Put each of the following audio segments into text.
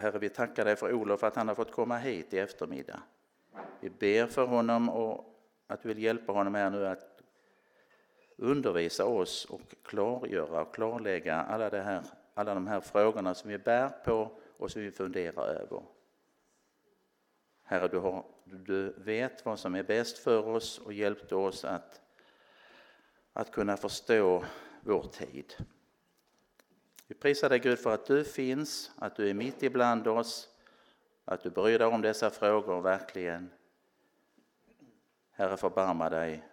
Herre, vi tackar dig för Olof att han har fått komma hit i eftermiddag. Vi ber för honom och att du vill hjälpa honom här nu att undervisa oss och klargöra och klarlägga alla, det här, alla de här frågorna som vi bär på och som vi funderar över. Herre, du, har, du vet vad som är bäst för oss och hjälpte oss att, att kunna förstå vår tid. Vi prisar dig Gud för att du finns, att du är mitt ibland oss, att du bryr dig om dessa frågor verkligen. Herre, förbarma dig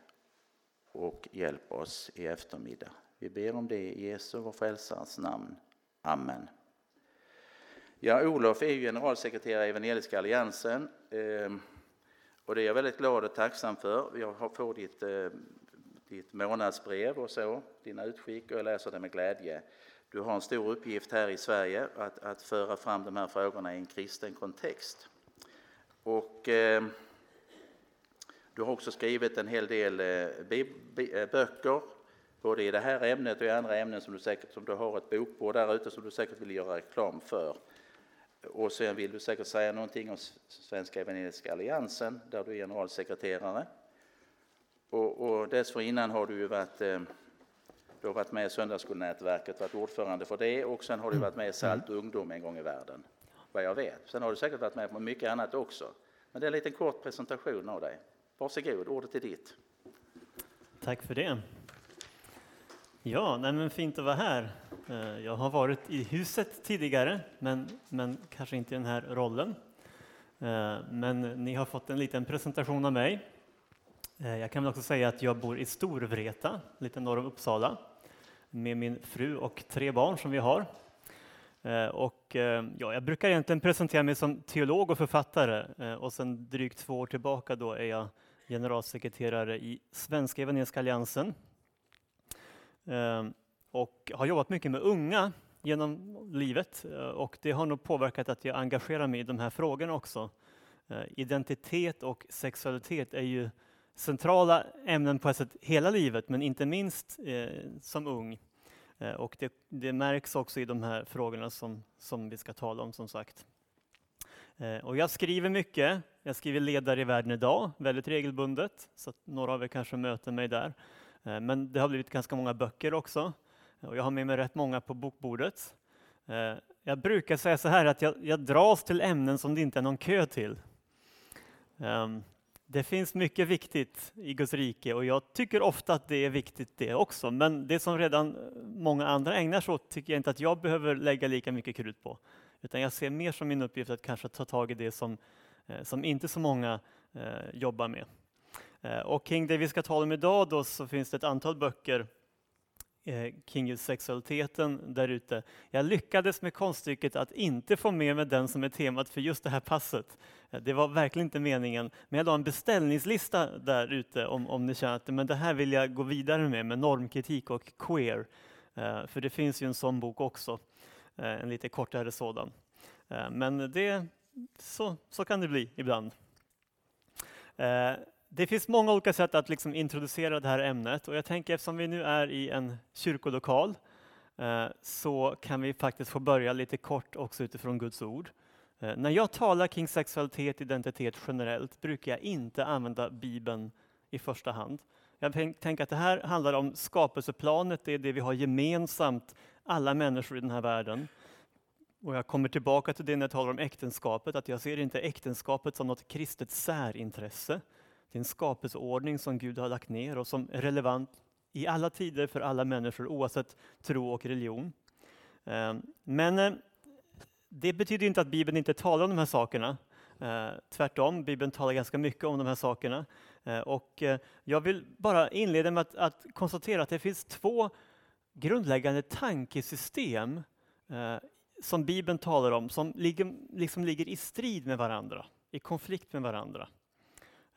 och hjälp oss i eftermiddag. Vi ber om det i Jesu, vår frälsares namn. Amen. Ja, Olof är ju generalsekreterare i Evangeliska alliansen ehm, och det är jag väldigt glad och tacksam för. Jag får ditt, eh, ditt månadsbrev och så, dina utskick och jag läser det med glädje. Du har en stor uppgift här i Sverige att, att föra fram de här frågorna i en kristen kontext. Och, eh, du har också skrivit en hel del eh, eh, böcker, både i det här ämnet och i andra ämnen som du, säkert, som du har ett bokbord där ute som du säkert vill göra reklam för. Och sen vill du säkert säga någonting om Svenska Evangeliska Alliansen där du är generalsekreterare. Och, och dessförinnan har du ju varit eh, du har varit med i Söndagsskolnätverket, varit ordförande för det och sen har du varit med i Salt mm. ungdom en gång i världen, vad jag vet. Sen har du säkert varit med på mycket annat också. Men det är en liten kort presentation av dig. Varsågod, ordet är ditt. Tack för det. Ja, nej men fint att vara här. Eh, jag har varit i huset tidigare, men, men kanske inte i den här rollen. Eh, men ni har fått en liten presentation av mig. Eh, jag kan också säga att jag bor i Storvreta, lite norr om Uppsala, med min fru och tre barn som vi har. Eh, och eh, ja, jag brukar egentligen presentera mig som teolog och författare och sedan drygt två år tillbaka då är jag generalsekreterare i Svenska Evangeliska Alliansen och har jobbat mycket med unga genom livet och det har nog påverkat att jag engagerar mig i de här frågorna också. Identitet och sexualitet är ju centrala ämnen på ett sätt hela livet, men inte minst eh, som ung. Eh, och det, det, märks också i de här frågorna som, som vi ska tala om som sagt. Eh, och jag skriver mycket. Jag skriver ledare i världen idag, väldigt regelbundet, så några av er kanske möter mig där. Eh, men det har blivit ganska många böcker också och jag har med mig rätt många på bokbordet. Eh, jag brukar säga så här att jag, jag dras till ämnen som det inte är någon kö till. Ehm, det finns mycket viktigt i Guds rike och jag tycker ofta att det är viktigt det också. Men det som redan många andra ägnar sig åt tycker jag inte att jag behöver lägga lika mycket krut på. Utan jag ser mer som min uppgift att kanske ta tag i det som, eh, som inte så många eh, jobbar med. Eh, och kring det vi ska tala om idag då så finns det ett antal böcker Eh, kring just sexualiteten där ute. Jag lyckades med konststycket att inte få med mig den som är temat för just det här passet. Eh, det var verkligen inte meningen, men jag la en beställningslista där ute om, om ni känner att men det här vill jag gå vidare med, med normkritik och queer. Eh, för det finns ju en sån bok också, en lite kortare sådan. Men det, så, så kan det bli ibland det finns många olika sätt att liksom introducera det här ämnet och jag tänker eftersom vi nu är i en kyrkolokal eh, så kan vi faktiskt få börja lite kort också utifrån Guds ord. Eh, när jag talar kring sexualitet och identitet generellt brukar jag inte använda Bibeln i första hand. Jag tänker att det här handlar om skapelseplanet, det är det vi har gemensamt, alla människor i den här världen. Och jag kommer tillbaka till det när jag talar om äktenskapet, att jag ser inte äktenskapet som något kristet särintresse. Det är en skapelseordning som Gud har lagt ner och som är relevant i alla tider för alla människor oavsett tro och religion. Eh, men eh, det betyder inte att Bibeln inte talar om de här sakerna. Eh, tvärtom, Bibeln talar ganska mycket om de här sakerna. Och jag vill bara inleda med att, att konstatera att det finns två grundläggande tankesystem som Bibeln talar om, som ligger, liksom ligger i strid med varandra, i konflikt med varandra.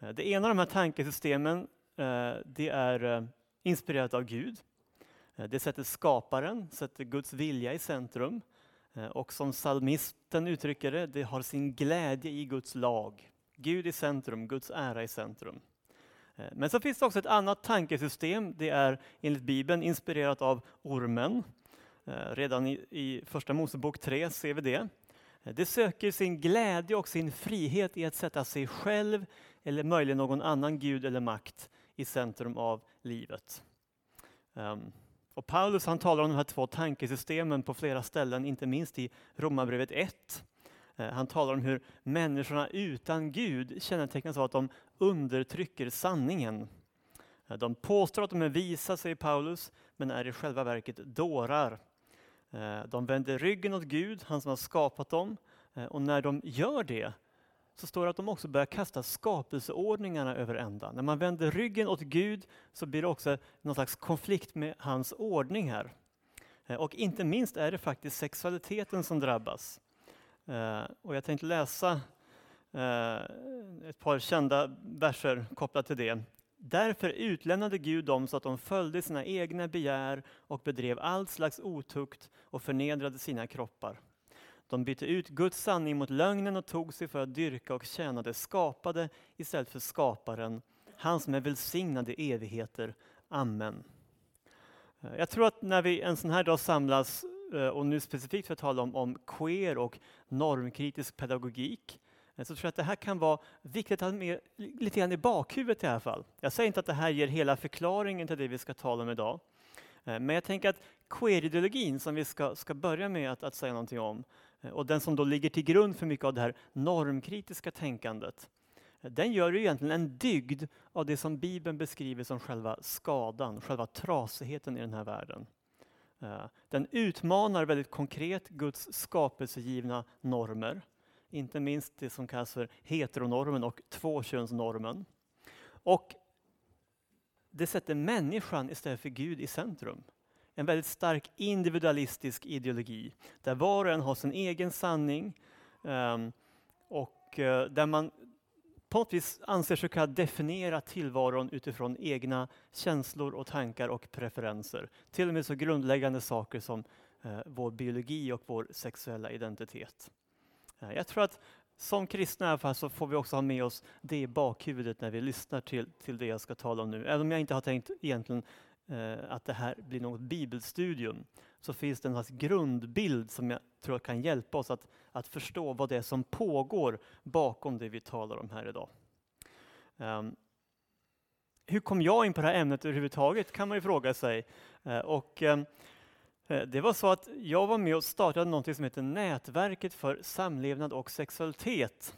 Eh, det ena av de här tankesystemen eh, det är eh, inspirerat av Gud. Det sätter skaparen, sätter Guds vilja i centrum. Och som psalmisten uttrycker det, det har sin glädje i Guds lag. Gud i centrum, Guds ära i centrum. Men så finns det också ett annat tankesystem. Det är enligt Bibeln inspirerat av ormen. Redan i, i Första Mosebok 3 ser vi det. Det söker sin glädje och sin frihet i att sätta sig själv eller möjligen någon annan gud eller makt i centrum av livet. Ehm, och Paulus han talar om de här två tankesystemen på flera ställen, inte minst i Romarbrevet 1. Eh, han talar om hur människorna utan Gud kännetecknas av att de undertrycker sanningen. Eh, de påstår att de är visa, säger Paulus, men är i själva verket dårar. Eh, de vänder ryggen åt Gud, han som har skapat dem, eh, och när de gör det så står det att de också börjar kasta skapelseordningarna över ända. När man vänder ryggen åt Gud så blir det också någon slags konflikt med hans ordning här. Eh, och inte minst är det faktiskt sexualiteten som drabbas. Och jag tänkte läsa ett par kända verser kopplat till det. Därför utlämnade Gud dem så att de följde sina egna begär och bedrev all slags otukt och förnedrade sina kroppar. De bytte ut Guds sanning mot lögnen och tog sig för att dyrka och tjäna det skapade istället för skaparen, han som är välsignad i evigheter. Amen. Eh, jag tror att när vi en sån här dag samlas, eh, och nu specifikt för att tala om, om queer och normkritisk pedagogik, eh, så tror jag att det här kan vara viktigt att ha med lite grann i bakhuvudet i alla fall. Jag säger inte att det här ger hela förklaringen till det vi ska tala om idag. Eh, men jag tänker att queer-ideologin som vi ska, ska börja med att, att säga någonting om, eh, och den som då ligger till grund för mycket av det här normkritiska tänkandet, eh, den gör ju egentligen en dygd av det som Bibeln beskriver som själva skadan, själva trasigheten i den här världen. Den utmanar väldigt konkret Guds skapelsegivna normer, inte minst det som kallas för heteronormen och tvåkönsnormen. Och det sätter människan istället för Gud i centrum en väldigt stark individualistisk ideologi där var och en har sin egen sanning ehm, och eh, där man på något vis anser sig kunna definiera tillvaron utifrån egna känslor och tankar och preferenser. Till och med så grundläggande saker som eh, vår biologi och vår sexuella identitet. Eh, jag tror att som kristna i alla fall så får vi också ha med oss det i bakhuvudet när vi lyssnar till, till det jag ska tala om nu. Även om jag inte har tänkt egentligen Eh, att det här blir något bibelstudium så finns det en slags grundbild som jag tror kan hjälpa oss att, att förstå vad det är som pågår bakom det vi talar om här idag. Um, hur kom jag in på det här ämnet överhuvudtaget kan man ju fråga sig. Uh, och, um, Eh, det var så att jag var med och startade något som heter Nätverket för samlevnad och sexualitet.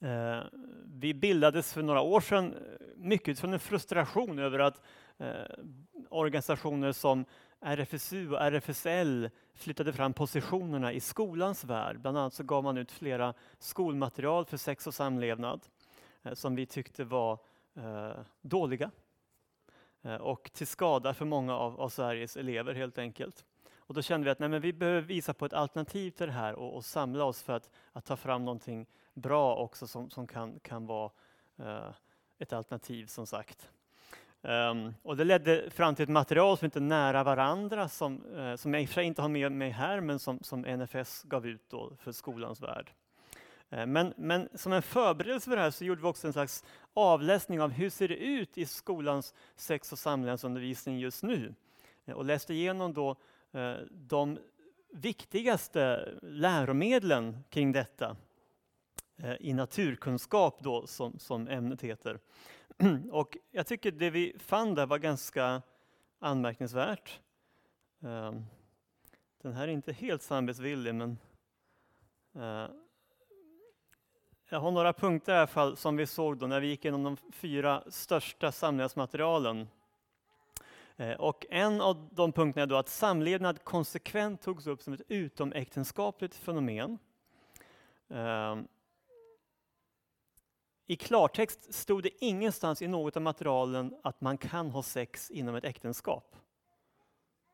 Eh, vi bildades för några år sedan eh, mycket från en frustration över att organisationer som RFSU och RFSL flyttade fram positionerna i skolans värld. Bland annat så gav man ut flera skolmaterial för sex och samlevnad som vi tyckte var dåliga Eh, och till skada för många av, av, Sveriges elever helt enkelt. Och då kände vi att nej, men vi behöver visa på ett alternativ till det här och, och samla oss för att, att, ta fram någonting bra också som, som kan, kan vara eh, ett alternativ som sagt. Um, och det ledde fram till ett material som heter Nära varandra som, eh, som jag i och för sig inte har med mig här men som, som NFS gav ut då för skolans värld. Eh, men, men som en förberedelse för det här så gjorde vi också en slags avläsning av hur ser det ut i skolans sex och samlevnadsundervisning just nu. Eh, och läste igenom då eh, de viktigaste läromedlen kring detta i naturkunskap då som, som ämnet heter. Och jag tycker det vi fann där var ganska anmärkningsvärt. Ehm, den här är inte helt samvetsvillig, men jag har några punkter i alla fall som vi såg då när vi gick igenom de fyra största samlevnadsmaterialen. Eh, och en av de punkterna är då att samlevnad konsekvent togs upp som ett utomäktenskapligt fenomen. Ehm, I klartext stod det ingenstans i något av materialen att man kan ha sex inom ett äktenskap.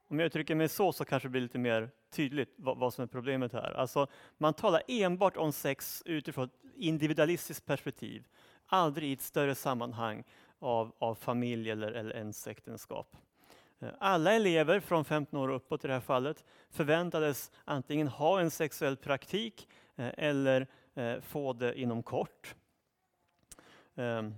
Om jag uttrycker mig så, så kanske det blir lite mer tydligt vad, vad som är problemet här. Alltså, man talar enbart om sex utifrån ett individualistiskt perspektiv, aldrig i ett större sammanhang av, av familj eller, eller ens äktenskap. Eh, alla elever från 15 år och uppåt i det här fallet förväntades antingen ha en sexuell praktik eh, eller eh, få det inom kort. Ehm,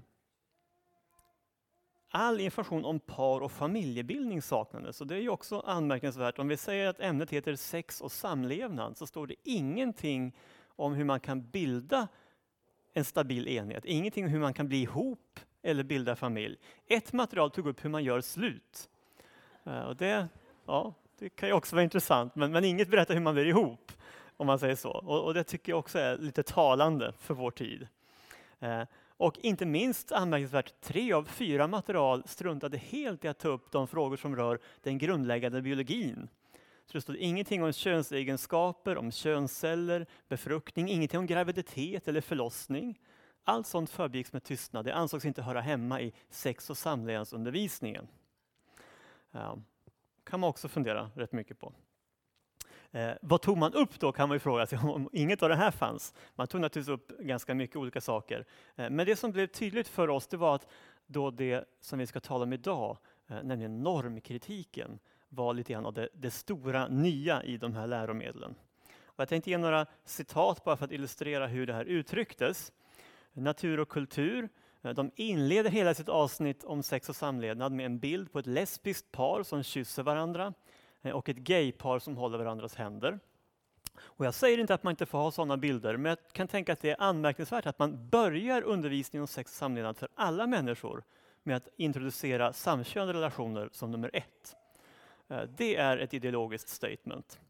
All information om par och familjebildning saknades. Och det är ju också anmärkningsvärt. Om vi säger att ämnet heter sex och samlevnad så står det ingenting om hur man kan bilda en stabil enhet. Ingenting om hur man kan bli ihop eller bilda familj. Ett material tog upp hur man gör slut. Eh, och det, ja, det kan ju också vara intressant, men, men inget berättar hur man blir ihop, om man säger så. Och, och det tycker jag också är lite talande för vår tid. Eh, och inte minst anmärkningsvärt, tre av fyra material struntade helt i att ta upp de frågor som rör den grundläggande biologin. Så det stod ingenting om könsegenskaper, om könsceller, befruktning, ingenting om graviditet eller förlossning. Allt sånt förbigicks med tystnad. Det ansågs inte höra hemma i sex och samlevnadsundervisningen. Ja, kan man också fundera rätt mycket på. Eh, vad tog man upp då kan man ju fråga sig om inget av det här fanns. Man tog naturligtvis upp ganska mycket olika saker. Eh, men det som blev tydligt för oss det var att då det som vi ska tala om idag, eh, nämligen normkritiken, var lite grann av det, det stora nya i de här läromedlen. Och jag tänkte ge några citat bara för att illustrera hur det här uttrycktes. Natur och kultur. Eh, de inleder hela sitt avsnitt om sex och samlevnad med en bild på ett lesbiskt par som kysser varandra Eh, och ett gaypar som håller varandras händer. Och jag säger inte att man inte får ha sådana bilder, men jag kan tänka att det är anmärkningsvärt att man börjar undervisningen om sex och samlevnad för alla människor med att introducera samkönade relationer som nummer ett. Eh, det är ett ideologiskt statement.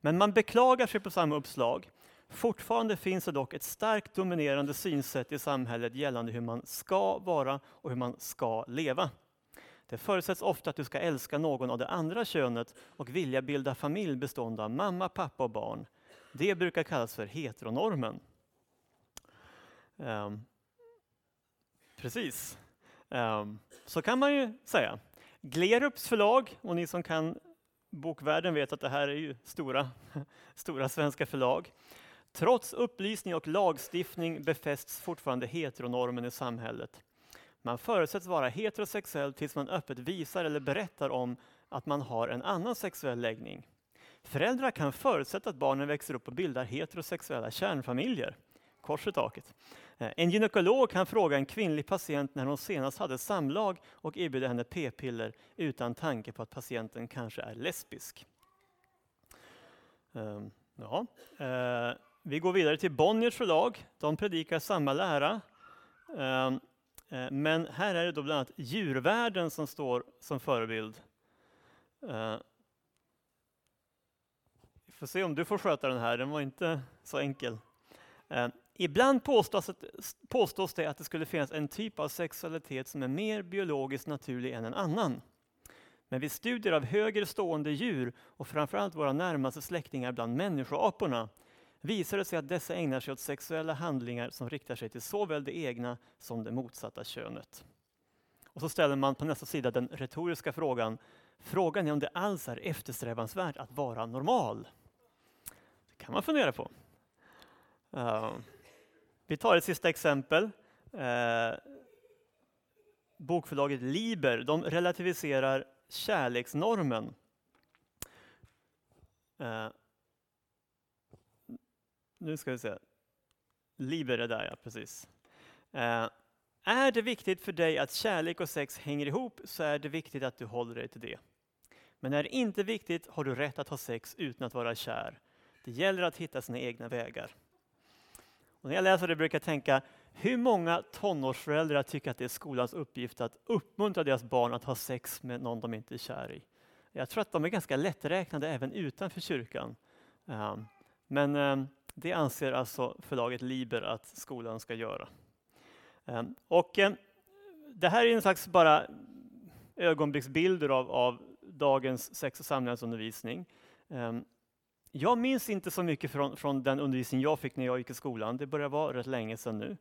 Men man beklagar sig på samma uppslag. Fortfarande finns det dock ett starkt dominerande synsätt i samhället gällande hur man ska vara och hur man ska leva. Det förutsätts ofta att du ska älska någon av det andra könet och vilja bilda familj bestående av mamma, pappa och barn. Det brukar kallas för heteronormen. Um, precis. Um, så kan man ju säga. Glerups förlag, och ni som kan bokvärlden vet att det här är ju stora, stora svenska förlag. Trots upplysning och lagstiftning befästs fortfarande heteronormen i samhället. Man förutsätts vara heterosexuell tills man öppet visar eller berättar om att man har en annan sexuell läggning. Föräldrar kan förutsätta att barnen växer upp och bildar heterosexuella kärnfamiljer. Kors i taket. Eh, en gynekolog kan fråga en kvinnlig patient när hon senast hade samlag och erbjuda henne p-piller utan tanke på att patienten kanske är lesbisk. Ehm, ja. Eh, vi går vidare till Bonniers förlag. De predikar samma lära. Ehm, Eh, men här är det då bland annat djurvärlden som står som förebild. Eh, vi får se om du får sköta den här, den var inte så enkel. Eh, ibland påstås, att, påstås det att det skulle finnas en typ av sexualitet som är mer biologiskt naturlig än en annan. Men vid studier av högre stående djur och framförallt våra närmaste släktingar bland människoaporna visar det sig att dessa ägnar sig åt sexuella handlingar som riktar sig till såväl det egna som det motsatta könet. Och så ställer man på nästa sida den retoriska frågan. Frågan är om det alls är eftersträvansvärt att vara normal. Det kan man fundera på. Uh. Vi tar ett sista exempel. Uh, bokförlaget Liber de relativiserar kärleksnormen. Uh, nu ska vi se. Liber är där, ja. Precis. Eh, är det viktigt för dig att kärlek och sex hänger ihop så är det viktigt att du håller dig till det. Men är det inte viktigt har du rätt att ha sex utan att vara kär. Det gäller att hitta sina egna vägar. Och när jag läser det brukar jag tänka, hur många tonårsföräldrar tycker att det är skolans uppgift att uppmuntra deras barn att ha sex med någon de inte är kär i? Jag tror att de är ganska lätträknade även utanför kyrkan. Eh, men eh, det anser alltså förlaget Liber att skolan ska göra. Ehm, och ehm, det här är en slags bara ögonblicksbilder av, av dagens sex och samlevnadsundervisning. Ehm, jag minns inte så mycket från, från den undervisning jag fick när jag gick i skolan. Det börjar vara rätt länge sedan nu.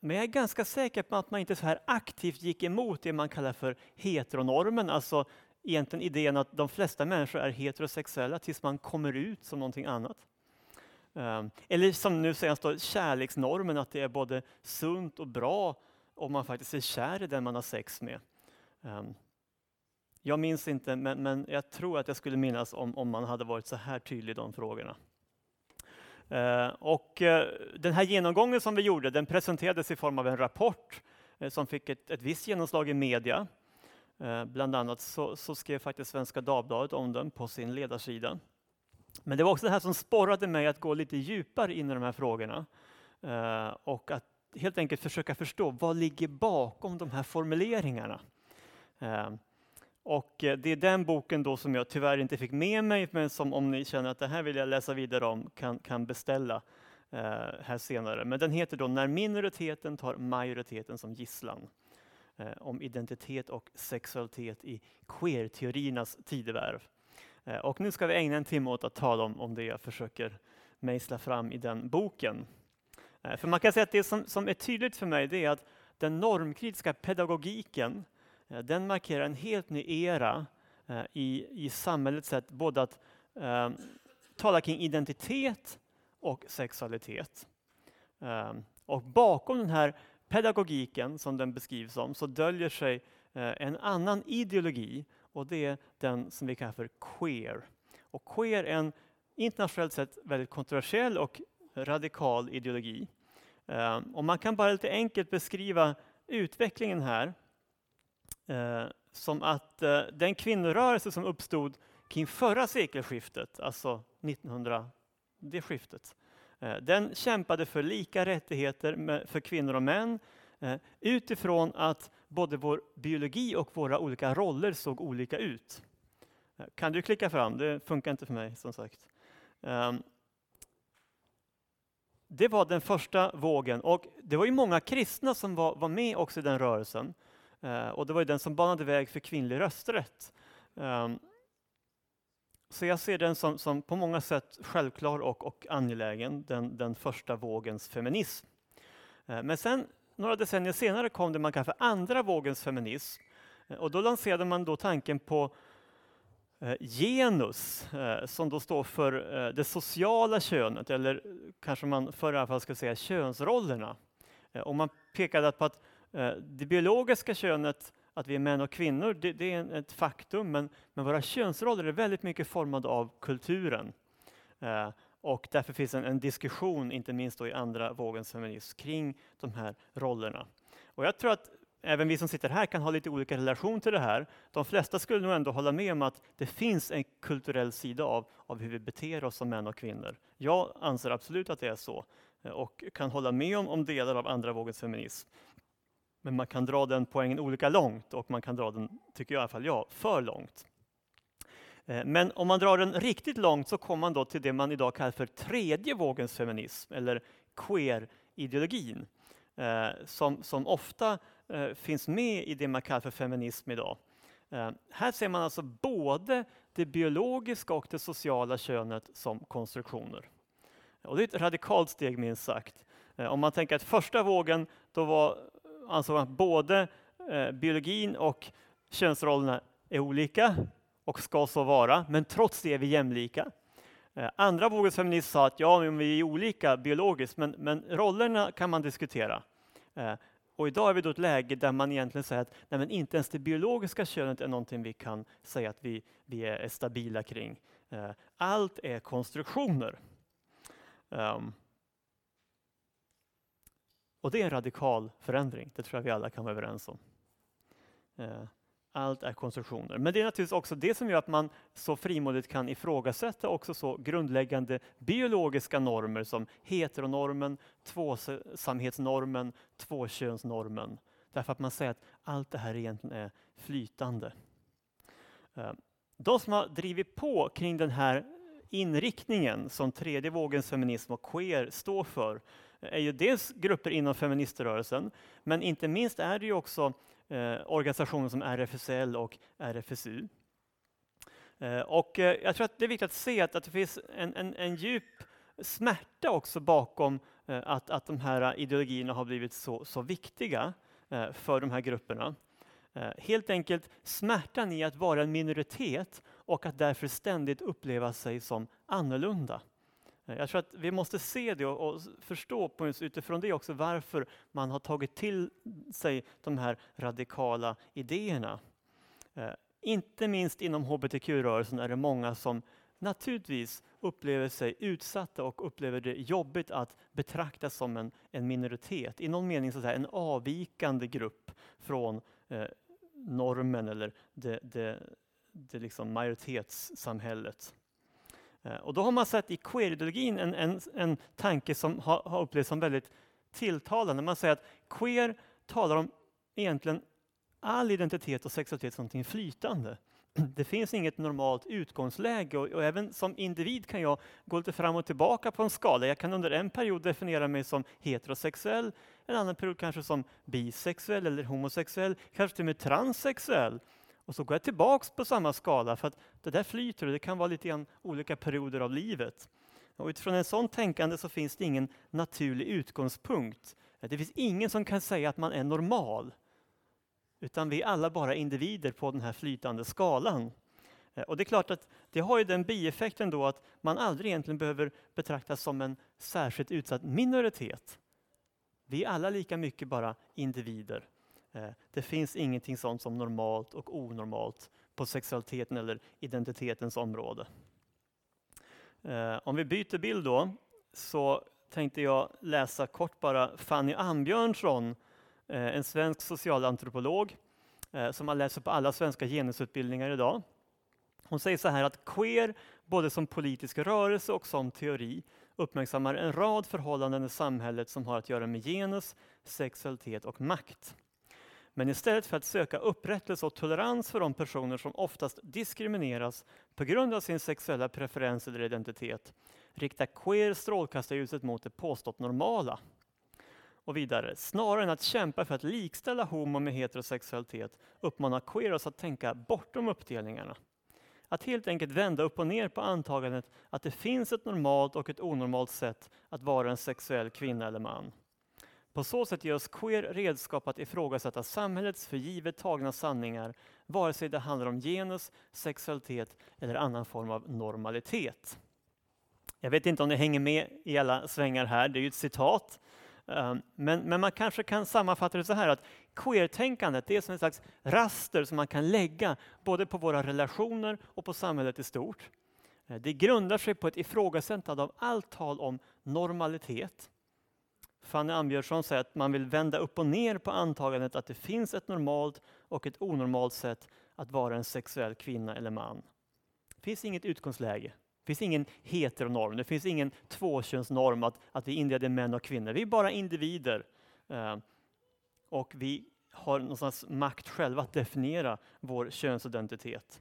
Men jag är ganska säker på att man inte så här aktivt gick emot det man kallar för heteronormen, alltså egentligen idén att de flesta människor är heterosexuella tills man kommer ut som någonting annat. Ehm, eller som nu senast då, kärleksnormen, att det är både sunt och bra om man faktiskt är kär i den man har sex med. Ehm, jag minns inte, men, men jag tror att jag skulle minnas om, om man hade varit så här tydlig i de frågorna. Ehm, och eh, den här genomgången som vi gjorde, den presenterades i form av en rapport eh, som fick ett, ett visst genomslag i media. Bland annat så, så skrev faktiskt Svenska Dagbladet om den på sin ledarsida. Men det var också det här som sporrade mig att gå lite djupare in i de här frågorna eh, och att helt enkelt försöka förstå vad ligger bakom de här formuleringarna. Eh, och det är den boken då som jag tyvärr inte fick med mig, men som om ni känner att det här vill jag läsa vidare om, kan, kan beställa eh, här senare. Men den heter då När minoriteten tar majoriteten som gisslan. Om identitet och sexualitet i queer-teoriernas tidevarv. Eh, och nu ska vi ägna en timme åt att tala om, om det jag försöker mejsla fram i den boken. Eh, för man kan säga att det som, som är tydligt för mig, det är att den normkritiska pedagogiken eh, den markerar en helt ny era i, i samhällets sätt både att eh, tala kring identitet och sexualitet. Eh, och bakom den här pedagogiken som den beskrivs som så döljer sig eh, en annan ideologi och det är den som vi kallar för queer. Och queer är en internationellt sett väldigt kontroversiell och radikal ideologi. Eh, och man kan bara lite enkelt beskriva utvecklingen här Eh, som att eh, den kvinnorörelse som uppstod kring förra sekelskiftet, alltså 1900, det skiftet, eh, den kämpade för lika rättigheter med, för kvinnor och män eh, utifrån att både vår biologi och våra olika roller såg olika ut. Eh, kan du klicka fram? Det funkar inte för mig som sagt. Ehm, det var den första vågen och det var ju många kristna som var, var med också i den rörelsen. Eh, och det var den som banade väg för kvinnlig rösträtt. Ehm, så jag ser den som, som på många sätt självklar och, och angelägen, den, den första vågens feminism. Eh, men sen några decennier senare kom det man kallar för andra vågens feminism. Eh, och då lanserade man då tanken på eh, genus, eh, som då står för det sociala könet, eller kanske man för i alla fall ska säga könsrollerna. Och man pekade på att det biologiska könet, att vi är män och kvinnor, det, det är ett faktum, men, men, våra könsroller är väldigt mycket formade av kulturen. Och därför finns en, en diskussion, inte minst i andra vågens feminism, kring de här rollerna. Och jag tror att även vi som sitter här kan ha lite olika relation till det här. De flesta skulle nog ändå hålla med om att det finns en kulturell sida av, av hur vi beter oss som män och kvinnor. Jag anser absolut att det är så och kan hålla med om, om delar av andra vågens feminism. Men man kan dra den poängen olika långt och man kan dra den, tycker jag i alla fall jag, för långt. Eh, men om man drar den riktigt långt så kommer man då till det man idag kallar för tredje vågens feminism eller queer-ideologin eh, som, som ofta eh, finns med i det man kallar för feminism idag. Här ser man alltså både det biologiska och det sociala könet som konstruktioner. Och det är ett radikalt steg minst sagt. Om man tänker att första vågen, då var ansåg att både eh, biologin och könsrollerna är olika och ska så vara, men trots det är vi jämlika. Eh, andra vågens feminist sa att ja, men vi är olika biologiskt, men, men rollerna kan man diskutera. Eh, och idag är vi då ett läge där man egentligen säger att nej, men inte ens det biologiska könet är någonting vi kan säga att vi, vi är stabila kring. Eh, allt är konstruktioner. Um, och det är en radikal förändring, det tror jag vi alla kan vara överens om allt är konstruktioner. Men det är naturligtvis också det som gör att man så frimodigt kan ifrågasätta också så grundläggande biologiska normer som heteronormen, tvåsamhetsnormen, tvåkönsnormen. Därför att man säger att allt det här egentligen är flytande. Eh, de som har drivit på kring den här inriktningen som tredje vågens feminism och queer står för eh, är ju dels grupper inom feministrörelsen, men inte minst är det ju också eh, organisationer som RFSL och RFSU. Eh, och eh, jag tror att det är viktigt att se att, att det finns en, en, en djup smärta också bakom eh, att, att de här ideologierna har blivit så, så viktiga eh, för de här grupperna. Eh, helt enkelt smärtan i att vara en minoritet och att därför ständigt uppleva sig som annorlunda. Jag tror att vi måste se det och, förstå på utifrån det också varför man har tagit till sig de här radikala idéerna. Eh, inte minst inom hbtq-rörelsen är det många som naturligtvis upplever sig utsatta och upplever det jobbigt att betraktas som en, en minoritet. I någon mening så att säga, en avvikande grupp från eh, normen eller det, det, det liksom majoritetssamhället. Eh, och då har man sett i queer-ideologin en, en, en tanke som har, har upplevts som väldigt tilltalande. Man säger att queer talar om egentligen all identitet och sexualitet som någonting flytande. Det finns inget normalt utgångsläge och, och, även som individ kan jag gå lite fram och tillbaka på en skala. Jag kan under en period definiera mig som heterosexuell, en annan period kanske som bisexuell eller homosexuell, kanske till och med transsexuell. Och så går jag tillbaks på samma skala för att det där flyter och det kan vara lite grann olika perioder av livet. Och utifrån en sån tänkande så finns det ingen naturlig utgångspunkt. Det finns ingen som kan säga att man är normal. Utan vi är alla bara individer på den här flytande skalan. Eh, och det är klart att det har ju den bieffekten då att man aldrig egentligen behöver betraktas som en särskilt utsatt minoritet. Vi är alla lika mycket bara individer. Eh, det finns ingenting sånt som normalt och onormalt på sexualiteten eller identitetens område. Eh, om vi byter bild då så tänkte jag läsa kort bara Fanny Ambjörnsson, eh, en svensk socialantropolog som man läser på alla svenska genusutbildningar idag. Hon säger så här att queer, både som politisk rörelse och som teori, uppmärksammar en rad förhållanden i samhället som har att göra med genus, sexualitet och makt. Men istället för att söka upprättelse och tolerans för de personer som oftast diskrimineras på grund av sin sexuella preferens eller identitet riktar queer strålkastarljuset mot det påstått normala. Och vidare, snarare än att kämpa för att likställa homo med heterosexualitet uppmanar queer oss att tänka bortom uppdelningarna. Att helt enkelt vända upp och ner på antagandet att det finns ett normalt och ett onormalt sätt att vara en sexuell kvinna eller man. På så sätt ger oss queer redskap att ifrågasätta samhällets för givet tagna sanningar, vare sig det handlar om genus, sexualitet eller annan form av normalitet. Jag vet inte om ni hänger med i alla svängar här, det är ju ett citat. Ehm, men, men man kanske kan sammanfatta det så här att queertänkandet är som en slags raster som man kan lägga både på våra relationer och på samhället i stort. Eh, det grundar sig på ett ifrågasättande av allt tal om normalitet Fanny Ambjörnsson säger att man vill vända upp och ner på antagandet att det finns ett normalt och ett onormalt sätt att vara en sexuell kvinna eller man. Det finns inget utgångsläge. Det finns ingen heteronorm, det finns ingen tvåkönsnorm att, att vi inleder män och kvinnor. Vi är bara individer. Eh, och vi har någonstans makt själva att definiera vår könsidentitet.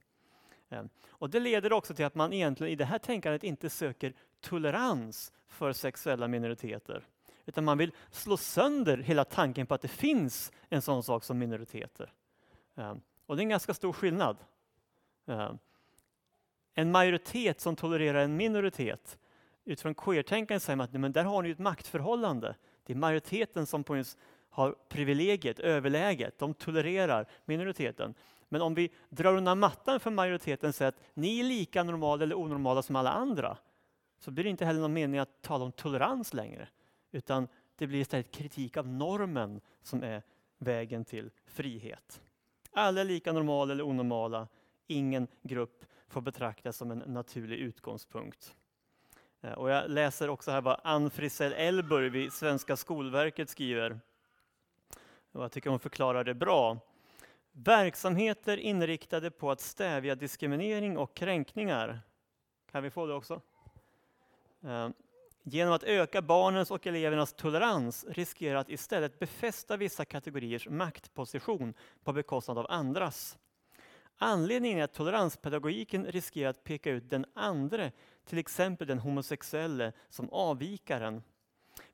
Eh, och det leder också till att man egentligen i det här tänkandet inte söker tolerans för sexuella minoriteter. Utan man vill slå sönder hela tanken på att det finns en sån sak som minoriteter. Ehm, och det är en ganska stor skillnad. Ehm, en majoritet som tolererar en minoritet. Utifrån queertänkande säger man att men där har ni ett maktförhållande. Det är majoriteten som på har privilegiet, överläget. De tolererar minoriteten. Men om vi drar undan mattan för majoriteten och säger att ni är lika normala eller onormala som alla andra, så blir det inte heller någon mening att tala om tolerans längre. Utan det blir istället kritik av normen som är vägen till frihet. Alla är lika normala eller onormala. Ingen grupp får betraktas som en naturlig utgångspunkt. Eh, och jag läser också här vad Ann Frisell Elburg vid Svenska Skolverket skriver. Och jag tycker hon förklarar det bra. Verksamheter inriktade på att stävja diskriminering och kränkningar. Kan vi få det också? Eh, Genom att öka barnens och elevernas tolerans riskerar att istället befästa vissa kategoriers maktposition på bekostnad av andras. Anledningen är att toleranspedagogiken riskerar att peka ut den andre, till exempel den homosexuelle, som avvikaren.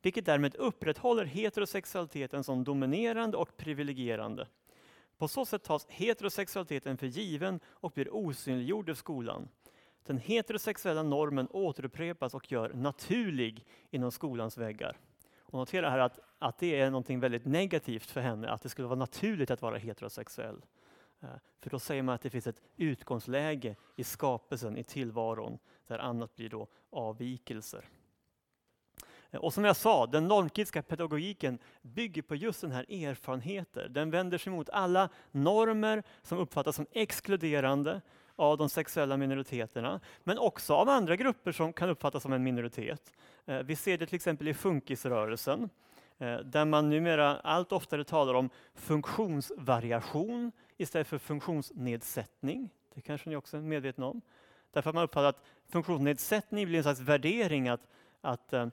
Vilket därmed upprätthåller heterosexualiteten som dominerande och privilegierande. På så sätt tas heterosexualiteten för given och blir osynliggjord i skolan. Den heterosexuella normen återupprepas och gör naturlig inom skolans väggar. Och notera här att, att det är något väldigt negativt för henne, att det skulle vara naturligt att vara heterosexuell. Eh, för då säger man att det finns ett utgångsläge i skapelsen, i tillvaron, där annat blir då avvikelser. Eh, och som jag sa, den normkritiska pedagogiken bygger på just den här erfarenheten. Den vänder sig mot alla normer som uppfattas som exkluderande av de sexuella minoriteterna, men också av andra grupper som kan uppfattas som en minoritet. Eh, vi ser det till exempel i funkisrörelsen, eh, där man numera allt oftare talar om funktionsvariation istället för funktionsnedsättning. Det kanske ni också är medvetna om. Därför att man uppfattar att funktionsnedsättning blir en slags värdering att, att eh,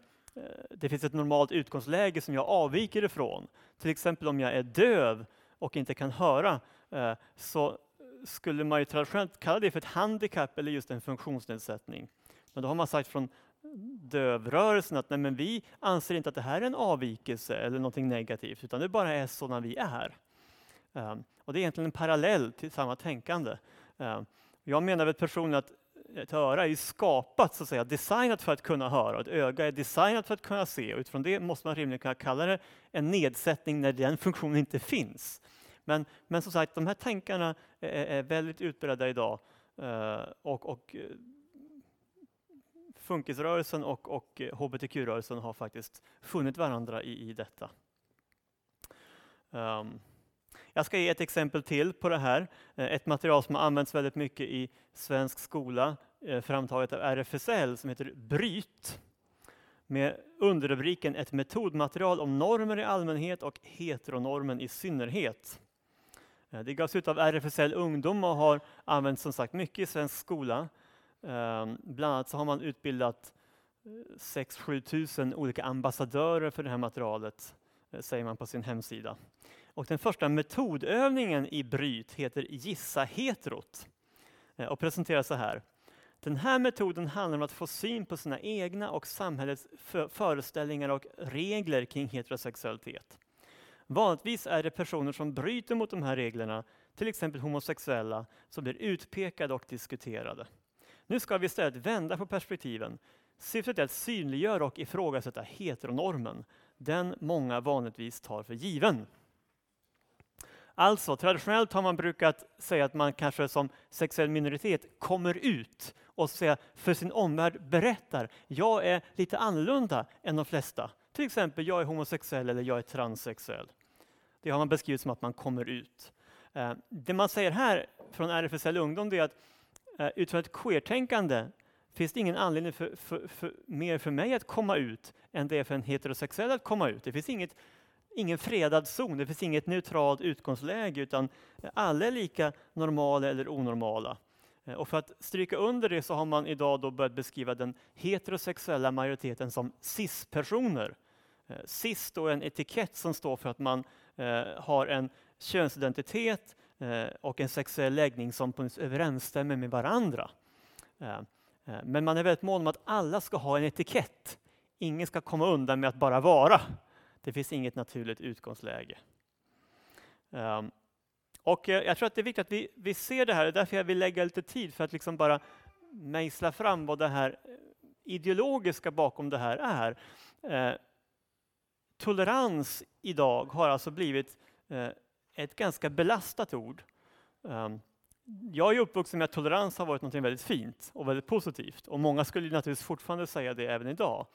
det finns ett normalt utgångsläge som jag avviker ifrån. Till exempel om jag är döv och inte kan höra så skulle man ju traditionellt kalla det för ett handikapp eller just en funktionsnedsättning. Men då har man sagt från dövrörelsen att nej, men vi anser inte att det här är en avvikelse eller någonting negativt, utan det bara är sådana vi är. Um, och Det är egentligen en parallell till samma tänkande. Um, jag menar väl personligen att ett öra är skapat, så att säga, designat för att kunna höra. Ett öga är designat för att kunna se. Och utifrån det måste man rimligen kunna kalla det en nedsättning när den funktionen inte finns. Men, men som sagt, de här tankarna är, är väldigt utbredda idag. Eh, och, och eh, Funkisrörelsen och, och hbtq-rörelsen har faktiskt funnit varandra i, i detta. Um, jag ska ge ett exempel till på det här. Eh, ett material som har använts väldigt mycket i svensk skola, framtaget av RFSL, som heter Bryt. Med underrubriken Ett metodmaterial om normer i allmänhet och heteronormen i synnerhet. Eh, det gavs ut av RFSL Ungdom och har använts som sagt mycket i svensk skola. Ehm, bland annat så har man utbildat eh, 6-7 tusen olika ambassadörer för det här materialet, eh, säger man på sin hemsida. Och den första metodövningen i Bryt heter Gissa heterot och presenteras så här. Den här metoden handlar om att få syn på sina egna och samhällets föreställningar och regler kring heterosexualitet. Vanligtvis är det personer som bryter mot de här reglerna, till exempel homosexuella, som blir utpekade och diskuterade. Nu ska vi istället vända på perspektiven. Syftet är att synliggöra och ifrågasätta heteronormen, den många vanligtvis tar för given. Alltså, traditionellt har man brukat säga att man kanske som sexuell minoritet kommer ut och säga för sin omvärld berättar, jag är lite annorlunda än de flesta. Till exempel, jag är homosexuell eller jag är transsexuell. Det har man beskrivit som att man kommer ut. Eh, det man säger här från RFSL Ungdom är att eh, utifrån ett queertänkande finns det ingen anledning för, för, för, mer för mig att komma ut än det är för en heterosexuell att komma ut. Det finns inget ingen fredad zon, det finns inget neutralt utgångsläge utan alla är lika normala eller onormala. Eh, och för att stryka under det så har man idag då börjat beskriva den heterosexuella majoriteten som cis-personer. Eh, sist då en etikett som står för att man eh, har en könsidentitet eh, och en sexuell läggning som på överensstämmer med varandra. Eh, men man är väldigt mån om att alla ska ha en etikett. Ingen ska komma undan med att bara vara. Det finns inget naturligt utgångsläge. Ehm, och jag tror att det är viktigt att vi, vi ser det här, det är därför jag vill lägga lite tid för att liksom bara mejsla fram vad det här ideologiska bakom det här är. Tolerans idag har alltså blivit eh, ett ganska belastat ord. Ehm, jag är uppvuxen med att tolerans har varit något väldigt fint och väldigt positivt och många skulle naturligtvis fortfarande säga det även idag.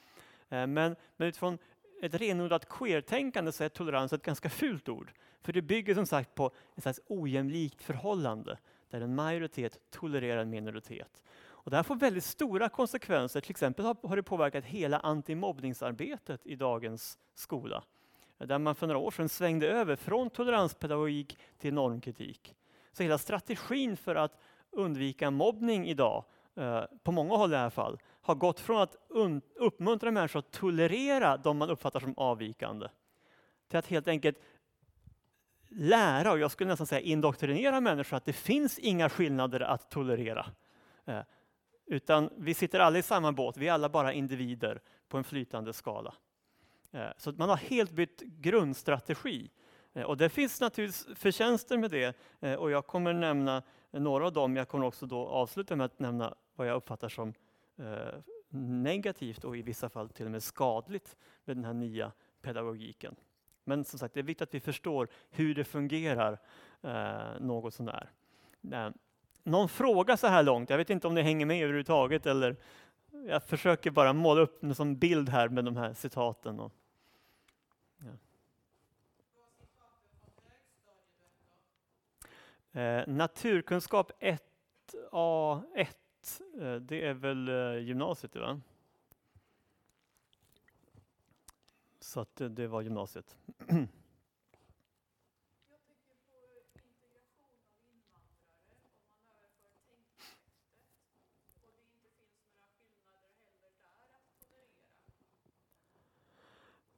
Eh, men, men utifrån ett renodlat queer-tänkande så är tolerans ett ganska fult ord. För det bygger som sagt på ett slags ojämlikt förhållande där en majoritet tolererar en minoritet. Och det här får väldigt stora konsekvenser. Till exempel har det påverkat hela antimobbningsarbetet i dagens skola. Där man för några år sedan svängde över från toleranspedagogik till normkritik. Så hela strategin för att undvika mobbning idag, eh, på många håll i alla fall, har gått från att uppmuntra människor att tolerera de man uppfattar som avvikande till att helt enkelt lära, och jag skulle nästan säga indoktrinera människor att det finns inga skillnader att tolerera. Eh, utan vi sitter alla i samma båt, vi är alla bara individer på en flytande skala. Eh, så man har helt bytt grundstrategi. Eh, och det finns naturligtvis förtjänster med det eh, och jag kommer nämna några av dem. Jag kommer också då avsluta med att nämna vad jag uppfattar som negativt och i vissa fall till och med skadligt med den här nya pedagogiken. Men som sagt, det är viktigt att vi förstår hur det fungerar eh, något sånär. Någon fråga så här långt? Jag vet inte om ni hänger med överhuvudtaget eller jag försöker bara måla upp en sån bild här med de här citaten. Och, ja. eh, naturkunskap 1a1, eh, det är väl eh, gymnasiet va? Så att eh, det var gymnasiet.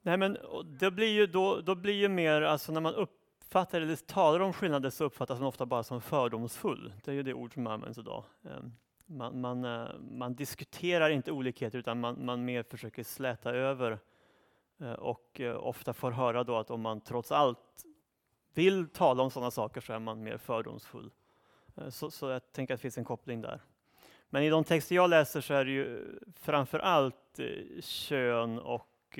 Nej, men det blir ju då, då blir ju mer, alltså när man uppfattar eller talar om skillnader så uppfattas man ofta bara som fördomsfull. Det är ju det ord som används idag. Ehm, man, man, eh, man diskuterar inte olikheter utan man, man mer försöker släta över eh, och eh, ofta får höra då att om man trots allt vill tala om sådana saker så är man mer fördomsfull. Så, så jag tänker att det finns en koppling där. Men i de texter jag läser så är det ju framför allt kön och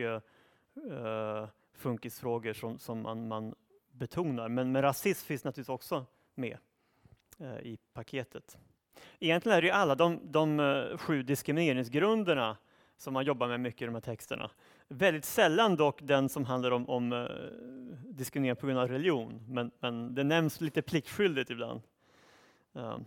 uh, funkisfrågor som, som man, man betonar. Men, men rasism finns naturligtvis också med uh, i paketet. Egentligen är det ju alla de, de uh, sju diskrimineringsgrunderna som man jobbar med mycket i de här texterna. Väldigt sällan dock den som handlar om, om uh, diskriminering på grund av religion, men, men det nämns lite pliktskyldigt ibland. Uh,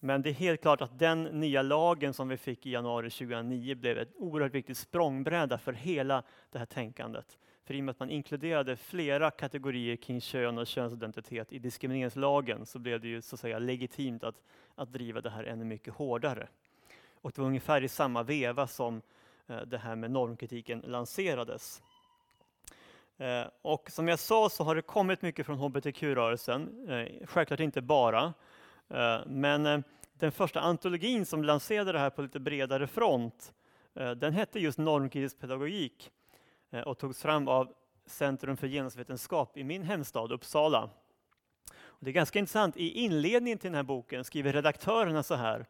men det är helt klart att den nya lagen som vi fick i januari 2009 blev ett oerhört viktigt språngbräda för hela det här tänkandet. För i och med att man inkluderade flera kategorier kring kön och könsidentitet i diskrimineringslagen så blev det ju så att säga legitimt att, att driva det här ännu mycket hårdare. Och det var ungefär i samma veva som eh, det här med normkritiken lanserades. Eh, och som jag sa så har det kommit mycket från hbtq-rörelsen, eh, självklart inte bara. Eh, men eh, den första antologin som lanserade det här på lite bredare front, eh, den hette just normkritisk pedagogik och togs fram av Centrum för genusvetenskap i min hemstad Uppsala. det är ganska intressant, i inledningen till den här boken skriver redaktörerna så här.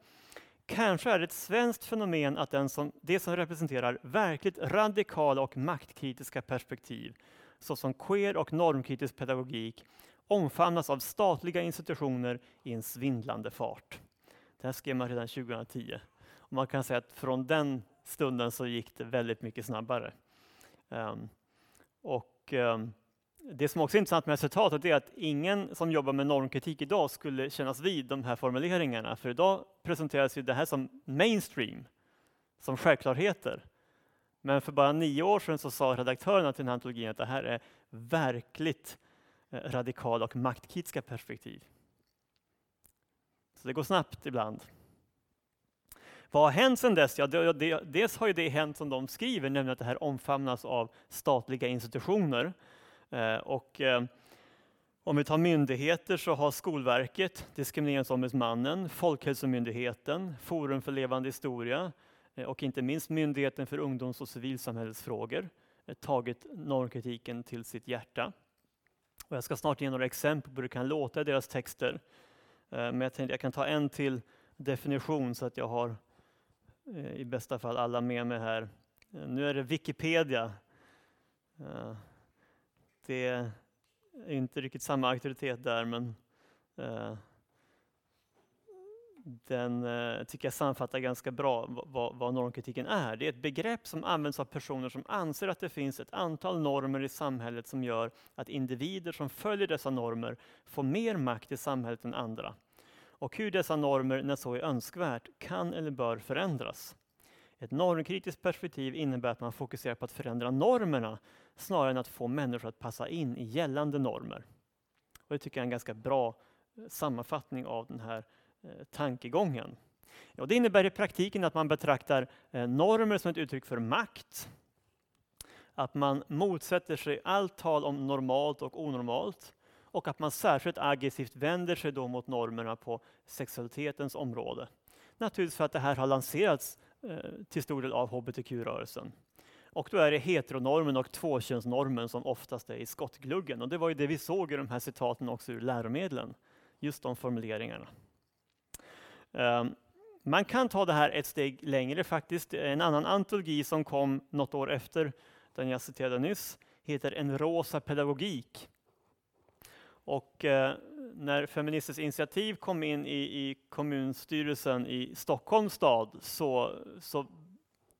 Kanske är det ett svenskt fenomen att den som, det som representerar verkligt radikala och maktkritiska perspektiv, såsom queer och normkritisk pedagogik, omfamnas av statliga institutioner i en svindlande fart. Det här skrev man redan 2010. Och man kan säga att från den stunden så gick det väldigt mycket snabbare. Um, och um, Det som också är intressant med citatet är att ingen som jobbar med normkritik idag skulle kännas vid de här formuleringarna. För idag presenteras ju det här som mainstream, som självklarheter. Men för bara nio år sedan så sa redaktörerna till den här antologin att det här är verkligt Eh, radikala och maktkritiska perspektiv. Så det går snabbt ibland. Vad har hänt sedan dess? Ja, det, det, dels har ju det hänt som de skriver, nämligen att det här omfamnas av statliga institutioner. Eh, och, eh, om vi tar myndigheter så har Skolverket, Diskrimineringsombudsmannen, Folkhälsomyndigheten, Forum för levande historia eh, och inte minst Myndigheten för ungdoms och civilsamhällesfrågor eh, tagit normkritiken till sitt hjärta. Och jag ska snart ge några exempel på hur det kan låta i deras texter. Eh, men jag tänkte jag kan ta en till definition så att jag har eh, i bästa fall alla med mig här. Eh, nu är det Wikipedia. Det är inte riktigt samma auktoritet där men den eh, tycker jag sammanfattar ganska bra vad, vad normkritiken är. Det är ett begrepp som används av personer som anser att det finns ett antal normer i samhället som gör att individer som följer dessa normer får mer makt i samhället än andra. Och hur dessa normer, när så är önskvärt, kan eller bör förändras. Ett normkritiskt perspektiv innebär att man fokuserar på att förändra normerna snarare än att få människor att passa in i gällande normer. Och det tycker jag är en ganska bra eh, sammanfattning av den här Eh, Eh, tankegången. Och det innebär i praktiken att man betraktar eh, normer som ett uttryck för makt. Att man motsätter sig allt tal om normalt och onormalt och att man särskilt aggressivt vänder sig då mot normerna på sexualitetens område. Naturligtvis för att det här har lanserats eh, till stor del av hbtq-rörelsen. Och då är det heteronormen och tvåkönsnormen som oftast är i skottgluggen. Och det var ju det vi såg i de här citaten också ur läromedlen. Just de formuleringarna. Ehm, man kan ta det här ett steg längre faktiskt. En annan antologi som kom något år efter den jag citerade nyss heter En rosa pedagogik. Och eh, när Feministiskt initiativ kom in i, i kommunstyrelsen i Stockholms stad så, så,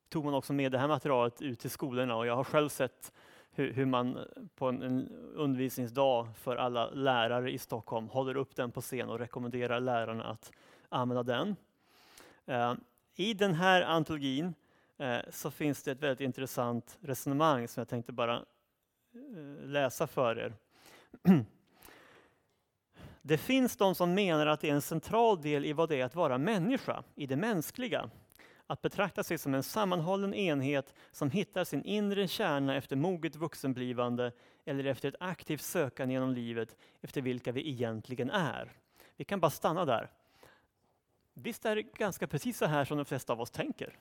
tog man också med det här materialet ut till skolorna och jag har själv sett hur, hur man på en, en undervisningsdag för alla lärare i Stockholm håller upp den på scen och rekommenderar lärarna att använda den. Eh, I den här antologin eh, så finns det ett väldigt intressant resonemang som jag tänkte bara eh, läsa för er. Det finns de som menar att det är en central del i vad det är att vara människa, i det mänskliga. Att betrakta sig som en sammanhållen enhet som hittar sin inre kärna efter moget vuxenblivande eller efter ett aktivt sökande genom livet efter vilka vi egentligen är. Vi kan bara stanna där. Visst är det ganska precis så här som de flesta av oss tänker?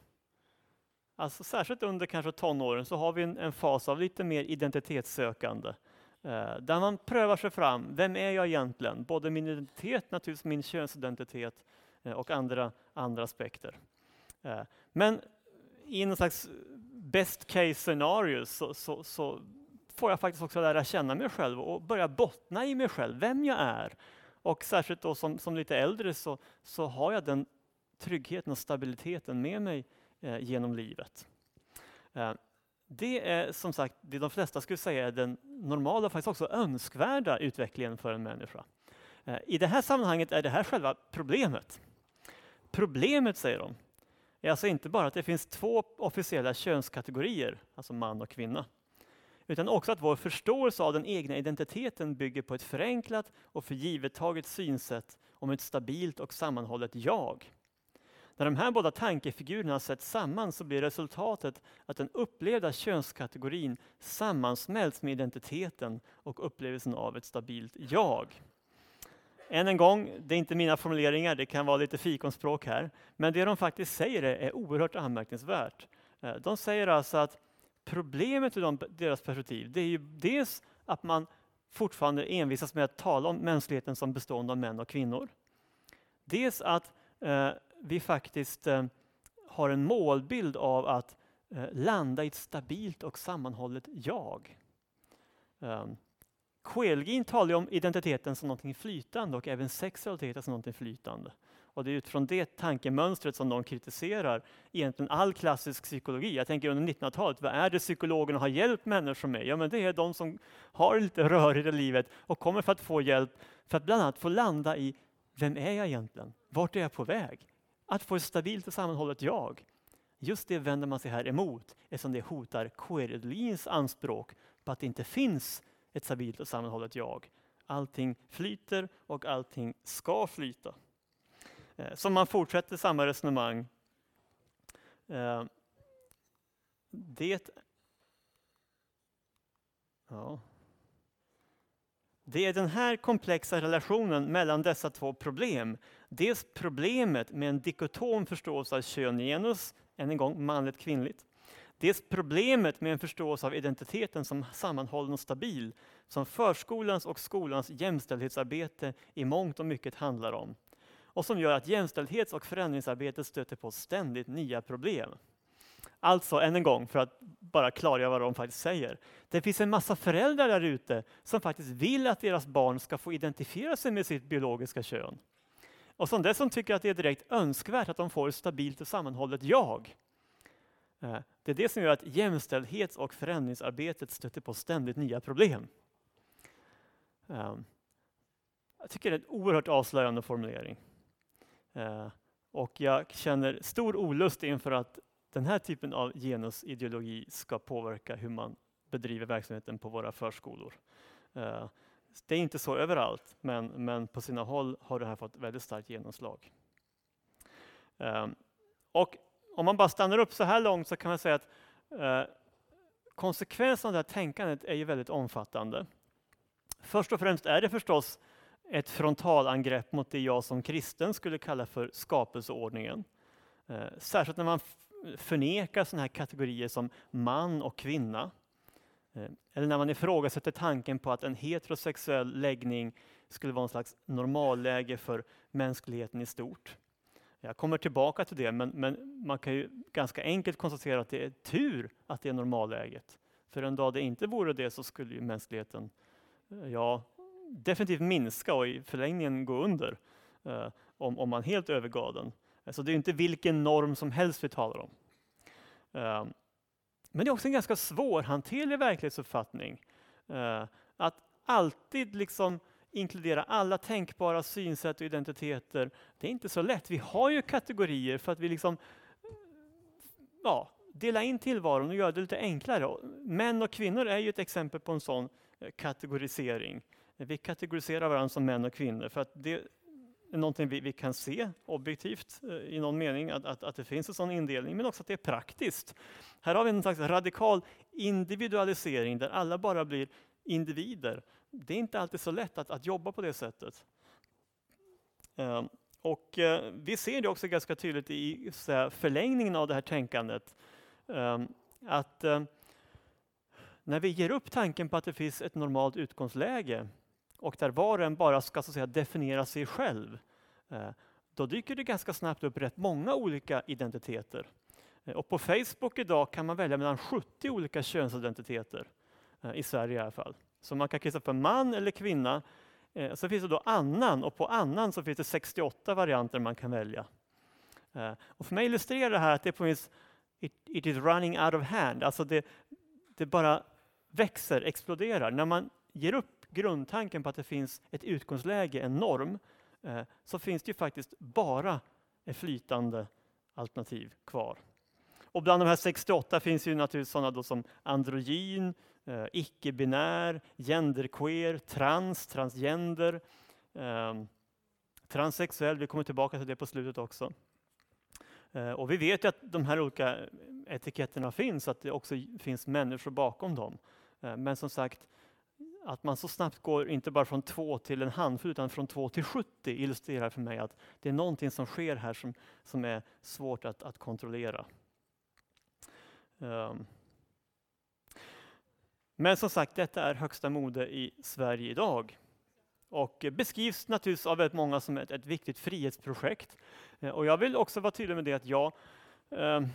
Alltså särskilt under kanske tonåren så har vi en, en fas av lite mer identitetssökande. Eh, där man prövar sig fram. Vem är jag egentligen? Både min identitet, naturligtvis min könsidentitet eh, och andra, andra aspekter. Eh, men i någon slags best case scenario så, så, så, får jag faktiskt också lära känna mig själv och börja bottna i mig själv, vem jag är. Och särskilt då som, som lite äldre så, så har jag den tryggheten och stabiliteten med mig eh, genom livet. Eh, det är som sagt det de flesta skulle säga är den normala, faktiskt också önskvärda utvecklingen för en människa. Eh, I det här sammanhanget är det här själva problemet. Problemet, säger de, är alltså inte bara att det finns två officiella könskategorier, alltså man och kvinna, utan också att vår förståelse av den egna identiteten bygger på ett förenklat och förgivettaget synsätt om ett stabilt och sammanhållet jag. När de här båda tankefigurerna sätts samman så blir resultatet att den upplevda könskategorin sammansmälts med identiteten och upplevelsen av ett stabilt jag. Än en gång, det är inte mina formuleringar, det kan vara lite fikonspråk här. Men det de faktiskt säger är oerhört anmärkningsvärt. Eh, de säger alltså att problemet ur deras perspektiv, det är ju dels att man fortfarande envisas med att tala om mänskligheten som bestående av män och kvinnor. Dels att eh, vi faktiskt eh, har en målbild av att eh, landa i ett stabilt och sammanhållet jag. Eh, Koelgin talar om identiteten som något flytande och även sexualiteten som något flytande. Och det är utifrån det tankemönstret som de kritiserar egentligen all klassisk psykologi. Jag tänker under 1900-talet, vad är det psykologerna har hjälpt människor med? Ja, men det är de som har lite rörigt i livet och kommer för att få hjälp för att bland annat få landa i, vem är jag egentligen? Vart är jag på väg? Att få ett stabilt och sammanhållet jag. Just det vänder man sig här emot eftersom det hotar Koelins anspråk på att det inte finns ett stabilt och sammanhållet jag. Allting flyter och allting ska flyta som så man fortsätter samma resonemang. Eh, det, ja. det är den här komplexa relationen mellan dessa två problem. Dels problemet med en dikotom förståelse av kön genus, än en gång manligt kvinnligt. Dels problemet med en förståelse av identiteten som sammanhållen och stabil, som förskolans och skolans jämställdhetsarbete i mångt och mycket handlar om och som gör att jämställdhets och förändringsarbetet stöter på ständigt nya problem. Alltså, än en gång, för att bara klargöra vad de faktiskt säger. Det finns en massa föräldrar där ute som faktiskt vill att deras barn ska få identifiera sig med sitt biologiska kön. Och som dessutom tycker att det är direkt önskvärt att de får ett stabilt och sammanhållet jag. Eh, det är det som gör att jämställdhets och förändringsarbetet stöter på ständigt nya problem. Eh, jag tycker det är en oerhört avslöjande formulering. Eh, och jag känner stor olust inför att den här typen av genusideologi ska påverka hur man bedriver verksamheten på våra förskolor. Eh, det är inte så överallt, men, men på sina håll har det här fått väldigt starkt genomslag. Eh, och om man bara stannar upp så här långt så kan man säga att konsekvenserna av det här tänkandet är ju väldigt omfattande. Först och främst är det förstås ett frontalangrepp mot det jag som kristen skulle kalla för skapelseordningen. Eh, särskilt när man förnekar sådana här kategorier som man och kvinna. Eh, eller när man ifrågasätter tanken på att en heterosexuell läggning skulle vara en slags normalläge för mänskligheten i stort. Jag kommer tillbaka till det, men, men, man kan ju ganska enkelt konstatera att det är tur att det är normalläget. För en dag det inte vore det så skulle ju mänskligheten, eh, ja, definitivt minska och i förlängningen gå under eh, om, om man helt övergav den. Så det är inte vilken norm som helst vi talar om. Eh, men det är också en ganska svårhanterlig verklighetsuppfattning. Eh, att alltid liksom inkludera alla tänkbara synsätt och identiteter. Det är inte så lätt. Vi har ju kategorier för att vi liksom ja, dela in tillvaron och göra det lite enklare. Män och kvinnor är ju ett exempel på en sån eh, kategorisering. Vi kategoriserar varandra som män och kvinnor för att det är någonting vi, vi kan se objektivt eh, i någon mening, att, att, att, det finns en sån indelning, men också att det är praktiskt. Här har vi en slags radikal individualisering där alla bara blir individer. Det är inte alltid så lätt att, att jobba på det sättet. Um, och eh, vi ser det också ganska tydligt i så förlängningen av det här tänkandet. Um, att eh, när vi ger upp tanken på att det finns ett normalt utgångsläge och där var och en bara ska så säga, definiera sig själv, eh, då dyker det ganska snabbt upp rätt många olika identiteter. Eh, och på Facebook idag kan man välja mellan 70 olika könsidentiteter, eh, i Sverige i alla fall. Så man kan kryssa för man eller kvinna. Så finns det då annan och på annan så finns det 68 varianter man kan välja. Och för mig illustrerar det här att det på vis, it, it is running out of hand. Alltså det, det bara växer, exploderar. När man ger upp grundtanken på att det finns ett utgångsläge, en norm, eh, så finns det ju faktiskt bara ett flytande alternativ kvar. Och bland de här 68 finns ju naturligtvis sådana som androgyn, eh, icke-binär, genderqueer, trans, transgender, eh, transsexuell, vi kommer tillbaka till det på slutet också. Eh, och vi vet ju att de här olika etiketterna finns, att det också finns människor bakom dem. Eh, men som sagt, att man så snabbt går inte bara från två till en handfull utan från två till 70 illustrerar för mig att det är någonting som sker här som, som är svårt att, att kontrollera. Um. Men som sagt, detta är högsta mode i Sverige idag och beskrivs naturligtvis av väldigt många som ett, ett viktigt frihetsprojekt. Eh, och jag vill också vara tydlig med det att jag um,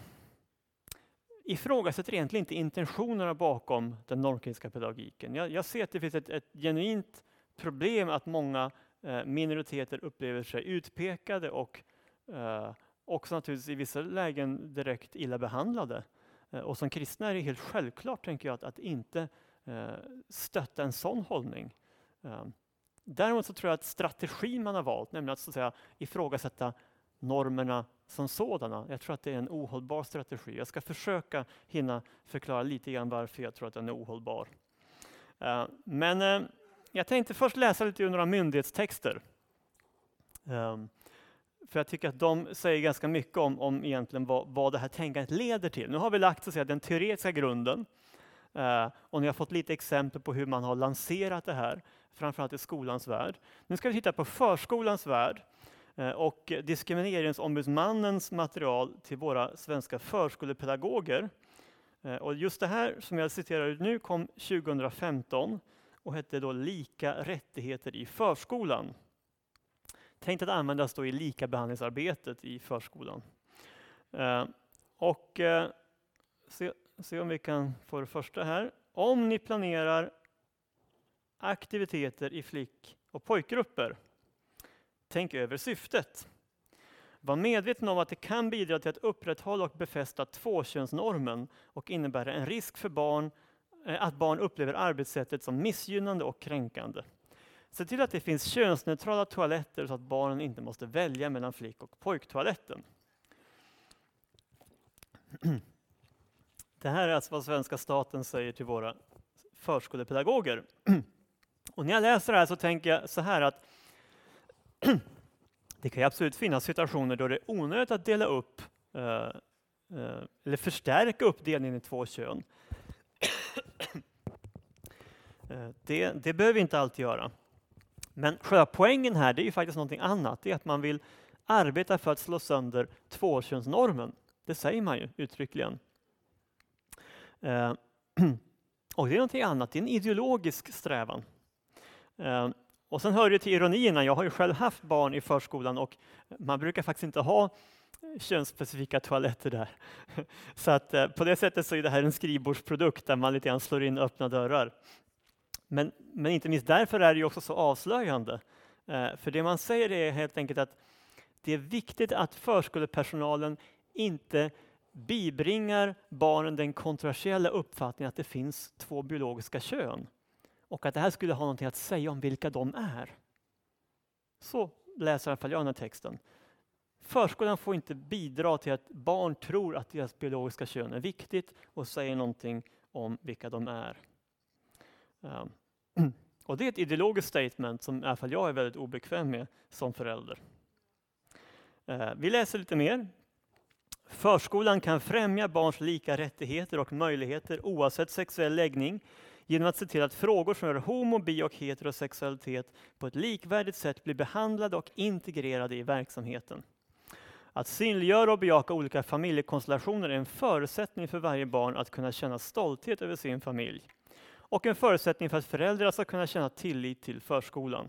ifrågasätter egentligen inte intentionerna bakom den normkritiska pedagogiken. Jag, jag, ser att det finns ett, ett genuint problem att många eh, minoriteter upplever sig utpekade och eh, också naturligtvis i vissa lägen direkt illa behandlade. Eh, och som kristna är det helt självklart, tänker jag, att, att inte eh, stötta en sån hållning. Eh, däremot så tror jag att strategin man har valt, nämligen att, så att säga, ifrågasätta normerna som sådana, jag tror att det är en ohållbar strategi. Jag ska försöka hinna förklara lite grann varför jag tror att den är ohållbar. Eh, men eh, jag tänkte först läsa lite ur några myndighetstexter. Ehm, för jag tycker att de säger ganska mycket om, om egentligen vad, vad det här tänkandet leder till. Nu har vi lagt så att säga, den teoretiska grunden eh, och ni har fått lite exempel på hur man har lanserat det här, framförallt i skolans värld. Nu ska vi titta på förskolans värld Eh, och Diskrimineringsombudsmannens material till våra svenska förskolepedagoger. Eh, och just det här som jag citerar ut nu kom 2015 och hette då Lika rättigheter i förskolan tänkt att användas då i likabehandlingsarbetet i förskolan. Eh, och se, se om vi kan få det första här. Om ni planerar aktiviteter i flick och pojkgrupper, tänk över syftet. Var medveten om att det kan bidra till att upprätthålla och befästa tvåkönsnormen och innebära en risk för barn, eh, att barn upplever arbetssättet som missgynnande och kränkande. Se till att det finns könsneutrala toaletter så att barnen inte måste välja mellan flick och pojktoaletten. Det här är alltså vad svenska staten säger till våra förskolepedagoger. Och när jag läser det här så tänker jag så här att det kan absolut finnas situationer då det är onödigt att dela upp eh, eh eller förstärka uppdelningen i två kön. Eh, det, det behöver vi inte alltid göra. Men själva poängen här det är ju faktiskt någonting annat. Det är att man vill arbeta för att slå sönder tvåkönsnormen. Det säger man ju uttryckligen. Eh, och det är någonting annat, det är en ideologisk strävan. Eh, och sen hör det till ironierna, jag har ju själv haft barn i förskolan och man brukar faktiskt inte ha könsspecifika toaletter där. Så att eh, på det sättet så är det här en skrivbordsprodukt där man lite grann slår in öppna dörrar. Men, men inte minst därför är det också så avslöjande. Eh, för det man säger är helt enkelt att det är viktigt att förskolepersonalen inte bibringar barnen den kontroversiella uppfattningen att det finns två biologiska kön och att det här skulle ha någonting att säga om vilka de är. Så läser i alla fall jag den här texten. Förskolan får inte bidra till att barn tror att deras biologiska kön är viktigt och säger någonting om vilka de är. Um, och det är ett ideologiskt statement som i alla fall jag är väldigt obekväm med som förälder. Ehm, vi läser lite mer. Förskolan kan främja barns lika rättigheter och möjligheter oavsett sexuell läggning genom att se till att frågor som rör homo, bi och heterosexualitet på ett likvärdigt sätt blir behandlade och integrerade i verksamheten. Att synliggöra och bejaka olika familjekonstellationer är en förutsättning för varje barn att kunna känna stolthet över sin familj och en förutsättning för att föräldrar ska kunna känna tillit till förskolan.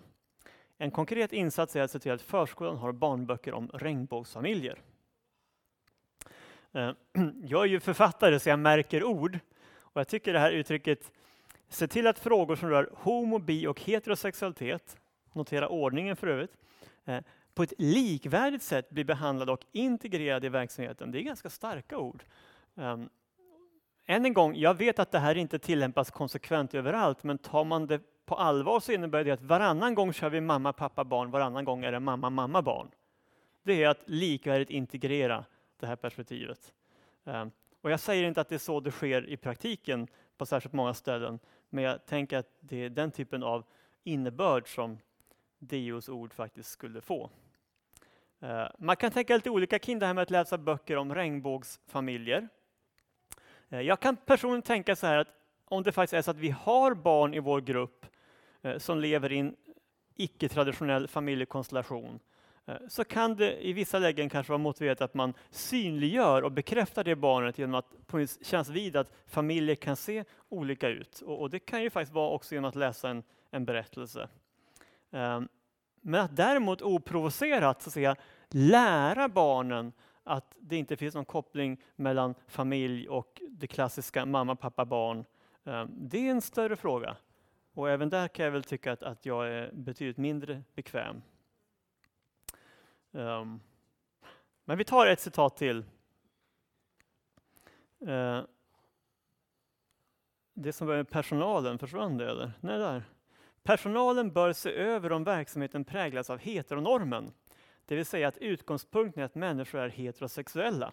En konkret insats är att se till att förskolan har barnböcker om regnbågsfamiljer. Eh, jag är ju författare så jag märker ord och jag tycker det här uttrycket Se till att frågor som rör homo, bi och heterosexualitet, notera ordningen för övrigt, eh, på ett likvärdigt sätt blir behandlade och integrerade i verksamheten. Det är ganska starka ord. Ehm, än en gång, jag vet att det här inte tillämpas konsekvent överallt, men tar man det på allvar så innebär det att varannan gång kör vi mamma, pappa, barn, varannan gång är det mamma, mamma, barn. Det är att likvärdigt integrera det här perspektivet. Ehm, och jag säger inte att det är så det sker i praktiken på särskilt många ställen, men jag tänker att det är den typen av innebörd som Dios ord faktiskt skulle få. Eh, man kan tänka lite olika kring det här med att läsa böcker om regnbågsfamiljer. Eh, jag kan personligen tänka så här att om det faktiskt är så att vi har barn i vår grupp eh, som lever i en icke-traditionell familjekonstellation Eh, så kan det i vissa lägen kanske vara motiverat att man synliggör och bekräftar det barnet genom att på känns vid att familjer kan se olika ut. Och, det kan ju faktiskt vara också genom att läsa en, en berättelse. Um, men att däremot oprovocerat så att säga, lära barnen att det inte finns någon koppling mellan familj och det klassiska mamma, pappa, barn. Um, det är en större fråga. Och även där kan jag väl tycka att, att jag är betydligt mindre bekväm. Um, men vi tar ett citat till. Uh, det som var med personalen, försvann det eller? Nej, där. Personalen bör se över om verksamheten präglas av heteronormen, det vill säga att utgångspunkten är att människor är heterosexuella.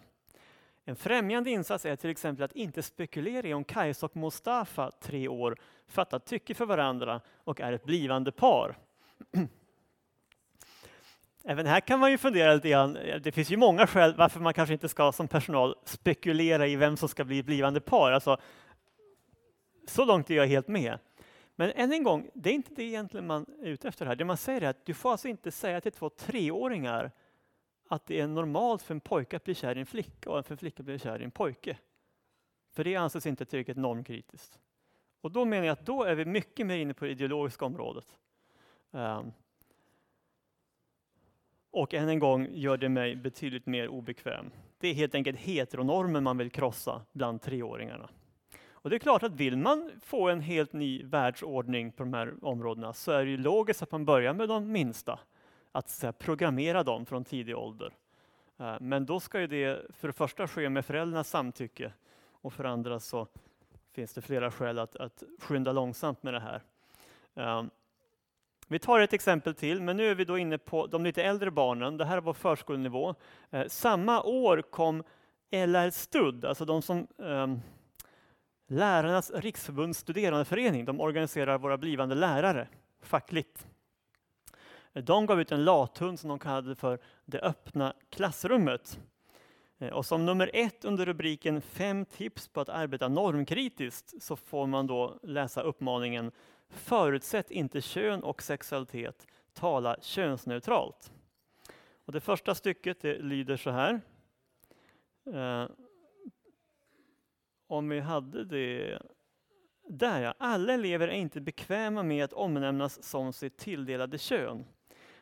En främjande insats är till exempel att inte spekulera i om Kajsa och Mustafa, tre år, fattat tycke för varandra och är ett blivande par. Även här kan man ju fundera lite grann. Det finns ju många skäl varför man kanske inte ska som personal spekulera i vem som ska bli blivande par. Alltså, så långt är jag helt med. Men än en gång, det är inte det egentligen man är ute efter här. Det man säger är att du får alltså inte säga till två treåringar att det är normalt för en pojke att bli kär i en flicka och för en flicka att bli kär i en pojke. För det anses inte tillräckligt normkritiskt. Och då menar jag att då är vi mycket mer inne på det ideologiska området. Um, och än en gång gör det mig betydligt mer obekväm. Det är helt enkelt heteronormen man vill krossa bland treåringarna. Och det är klart att vill man få en helt ny världsordning på de här områdena så är det ju logiskt att man börjar med de minsta. Att säga, programmera dem från tidig ålder. Eh, men då ska ju det för det första ske med föräldrarnas samtycke och för andra så finns det flera skäl att, att skynda långsamt med det här. Eh, vi tar ett exempel till, men nu är vi då inne på de lite äldre barnen. Det här var förskolenivå. Eh, samma år kom LR Stud, alltså de som ehm, Lärarnas riksförbunds studerandeförening, de organiserar våra blivande lärare fackligt. Eh, de gav ut en lathund som de kallade för Det öppna klassrummet. Eh, och som nummer ett under rubriken Fem tips på att arbeta normkritiskt så får man då läsa uppmaningen Förutsätt inte kön och sexualitet, tala könsneutralt. Och det första stycket det lyder så här. Eh, om vi hade det där ja, alla elever är inte bekväma med att omnämnas som sitt tilldelade kön.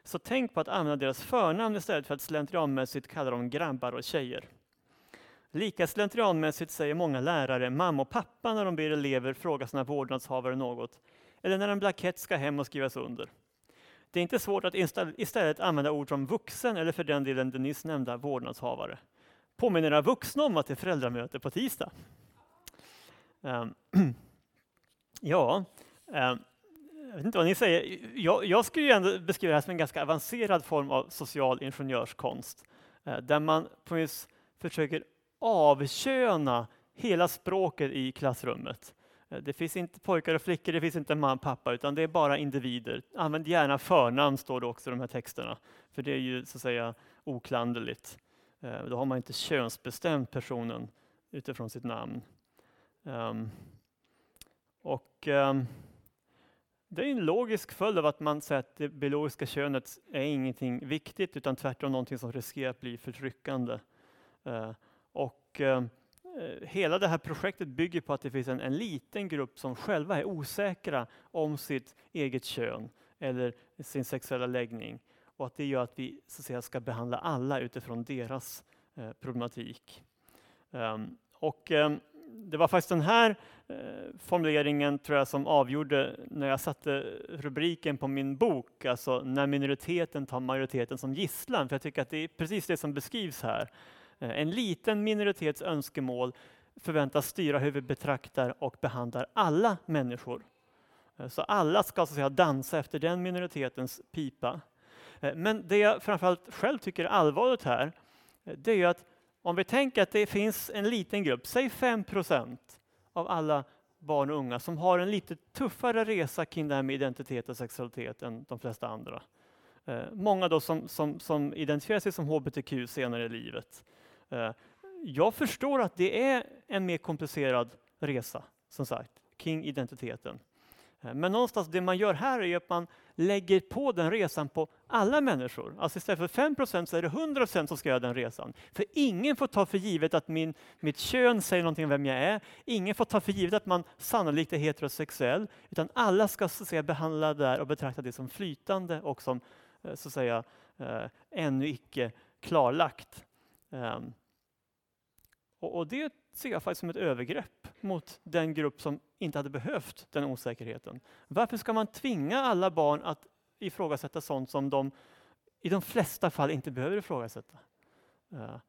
Så tänk på att använda deras förnamn istället för att slentrianmässigt kalla dem grabbar och tjejer. Lika slentrianmässigt säger många lärare mamma och pappa när de ber elever fråga sina vårdnadshavare något, eller när en blankett ska hem och skrivas under. Det är inte svårt att istället använda ord som vuxen eller för den delen den nyss nämnda vårdnadshavare. Påminn era vuxna om att det är föräldramöte på tisdag. Um, ja, um, jag vet inte vad ni säger. Jag, jag skulle ändå beskriva det här som en ganska avancerad form av social ingenjörskonst. uh, där man på vis försöker avköna hela språket i klassrummet. Eh, det finns inte pojkar och flickor, det finns inte man och pappa, utan det är bara individer. Använd gärna förnamn, står det också i de här texterna. För det är ju så att säga oklanderligt. Eh, då har man inte könsbestämt personen utifrån sitt namn. Um, och um, det är en logisk följd av att man säger att det biologiska könet är ingenting viktigt utan tvärtom någonting som riskerar att bli förtryckande. Uh, och ehm, Eh, hela det här projektet bygger på att det finns en, en, liten grupp som själva är osäkra om sitt eget kön eller sin sexuella läggning. Och att det gör att vi så att säga, ska behandla alla utifrån deras eh, problematik. Um, och um, det var faktiskt den här eh, formuleringen tror jag som avgjorde när jag satte rubriken på min bok, alltså när minoriteten tar majoriteten som gisslan. För jag tycker att det är precis det som beskrivs här. Eh, en liten minoritets önskemål förväntas styra hur vi betraktar och behandlar alla människor. Eh, så alla ska så att säga dansa efter den minoritetens pipa. Eh, men det jag framförallt själv tycker är allvarligt här, det är att om vi tänker att det finns en liten grupp, säg 5 procent av alla barn och unga som har en lite tuffare resa kring det här med identitet och sexualitet än de flesta andra. Många då som, som, som identifierar sig som hbtq senare i livet. Eh, jag förstår att det är en mer komplicerad resa, som sagt, kring identiteten. Eh, men någonstans det man gör här är att man lägger på den resan på alla människor. Alltså istället för 5 så är det 100% som ska göra den resan. För ingen får ta för givet att min, mitt kön säger någonting om vem jag är. Ingen får ta för givet att man sannolikt är heterosexuell. Utan alla ska så att säga, behandla det där och betrakta det som flytande och som eh, så att säga, ännu icke klarlagt. Um, och, och det ser jag faktiskt som ett övergrepp mot den grupp som inte hade behövt den osäkerheten. Varför ska man tvinga alla barn att ifrågasätta sånt som de i de flesta fall inte behöver ifrågasätta? Ehm,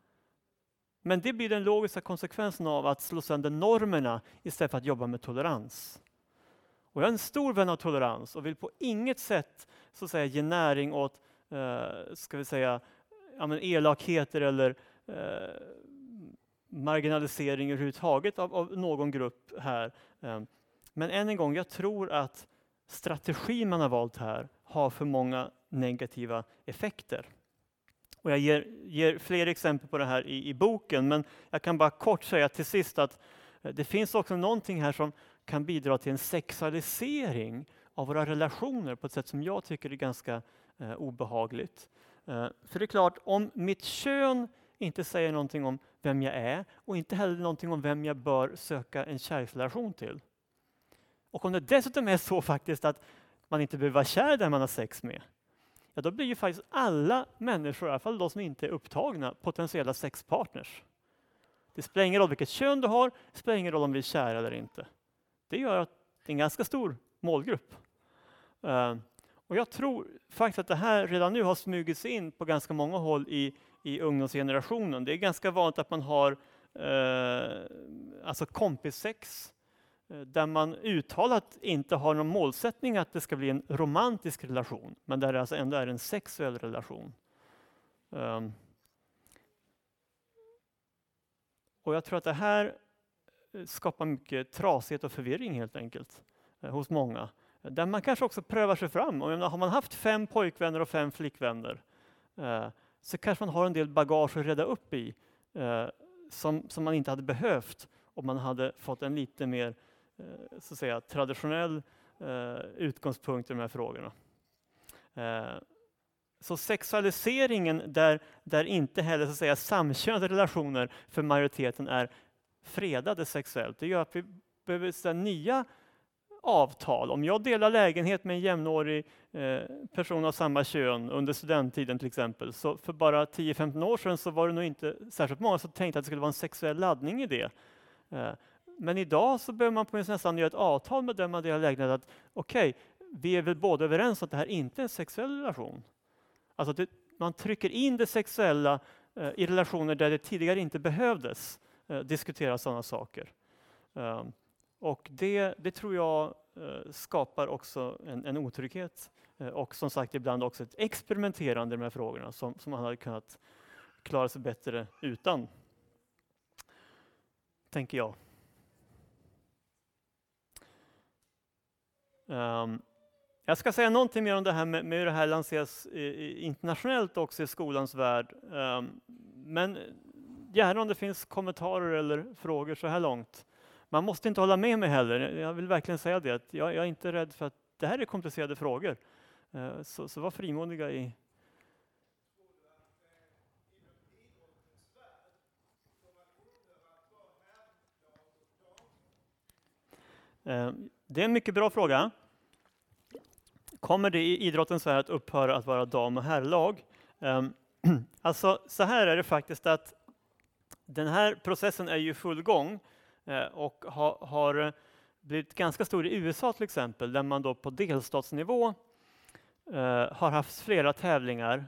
men det blir den logiska konsekvensen av att slå sönder normerna istället för att jobba med tolerans. Och jag är en stor vän av tolerans och vill på inget sätt så att säga, ge näring åt eh, ska vi säga, ja, men elakheter eller eh, marginalisering överhuvudtaget av, av någon grupp här. Ehm, men än en gång, jag tror att strategin man har valt här har för många negativa effekter. Och jag ger, ger fler exempel på det här i, i, boken, men jag kan bara kort säga till sist att eh, det finns också någonting här som kan bidra till en sexualisering av våra relationer på ett sätt som jag tycker är ganska eh, obehagligt. Eh, för det är klart, om mitt kön inte säger någonting om vem jag är och inte heller någonting om vem jag bör söka en kärleksrelation till. Och om det dessutom är så faktiskt att man inte behöver vara kär den man har sex med, ja då blir ju faktiskt alla människor, i alla fall de som inte är upptagna, potentiella sexpartners. Det spelar ingen roll vilket kön du har, det spelar ingen roll om vi är kära eller inte. Det gör att det är en ganska stor målgrupp. Eh, och jag tror faktiskt att det här redan nu har smugit sig in på ganska många håll i i ungdomsgenerationen. Det är ganska vanligt att man har eh, alltså kompissex eh, där man uttalat inte har någon målsättning att det ska bli en romantisk relation, men där det alltså ändå är en sexuell relation. Um, och jag tror att det här eh, skapar mycket trasighet och förvirring helt enkelt eh, hos många. Där man kanske också prövar sig fram. Och har man haft fem pojkvänner och fem flickvänner eh, så kanske man har en del bagage att reda upp i eh, som, som man inte hade behövt om man hade fått en lite mer eh, så att säga, traditionell eh, utgångspunkt i de här frågorna. Eh, så sexualiseringen där, där inte heller så att säga, samkönade relationer för majoriteten är fredade sexuellt, det gör att vi behöver nya avtal. Om jag delar lägenhet med en jämnårig eh, person av samma kön under studenttiden till exempel, så för bara 10-15 år sedan så var det nog inte särskilt många som tänkte att det skulle vara en sexuell laddning i det. Eh, men idag så behöver man på nästan göra ett avtal med den man delar lägenhet att okej, okay, vi är väl båda överens om att det här inte är en sexuell relation. Alltså det, man trycker in det sexuella eh, i relationer där det tidigare inte behövdes eh, diskutera sådana saker. Eh, och det, det tror jag eh, skapar också en, en otrygghet eh, och som sagt ibland också ett experimenterande med de här frågorna som, som man hade kunnat klara sig bättre utan. Tänker jag. Um, jag ska säga någonting mer om det här med, med hur det här lanseras i, internationellt också i skolans värld. Um, men gärna om det finns kommentarer eller frågor så här långt. Man måste inte hålla med mig heller. Jag vill verkligen säga det, att jag, jag är inte rädd för att det här är komplicerade frågor. Eh, så, så var frimodiga i eh, det är en mycket bra fråga. Kommer det i idrottens värld att upphöra att vara dam och herrlag? Ehm, alltså, så här är det faktiskt att den här processen är ju full gång Eh, och ha, har eh, blivit ganska stor i USA till exempel, där man då på delstatsnivå eh, har haft flera tävlingar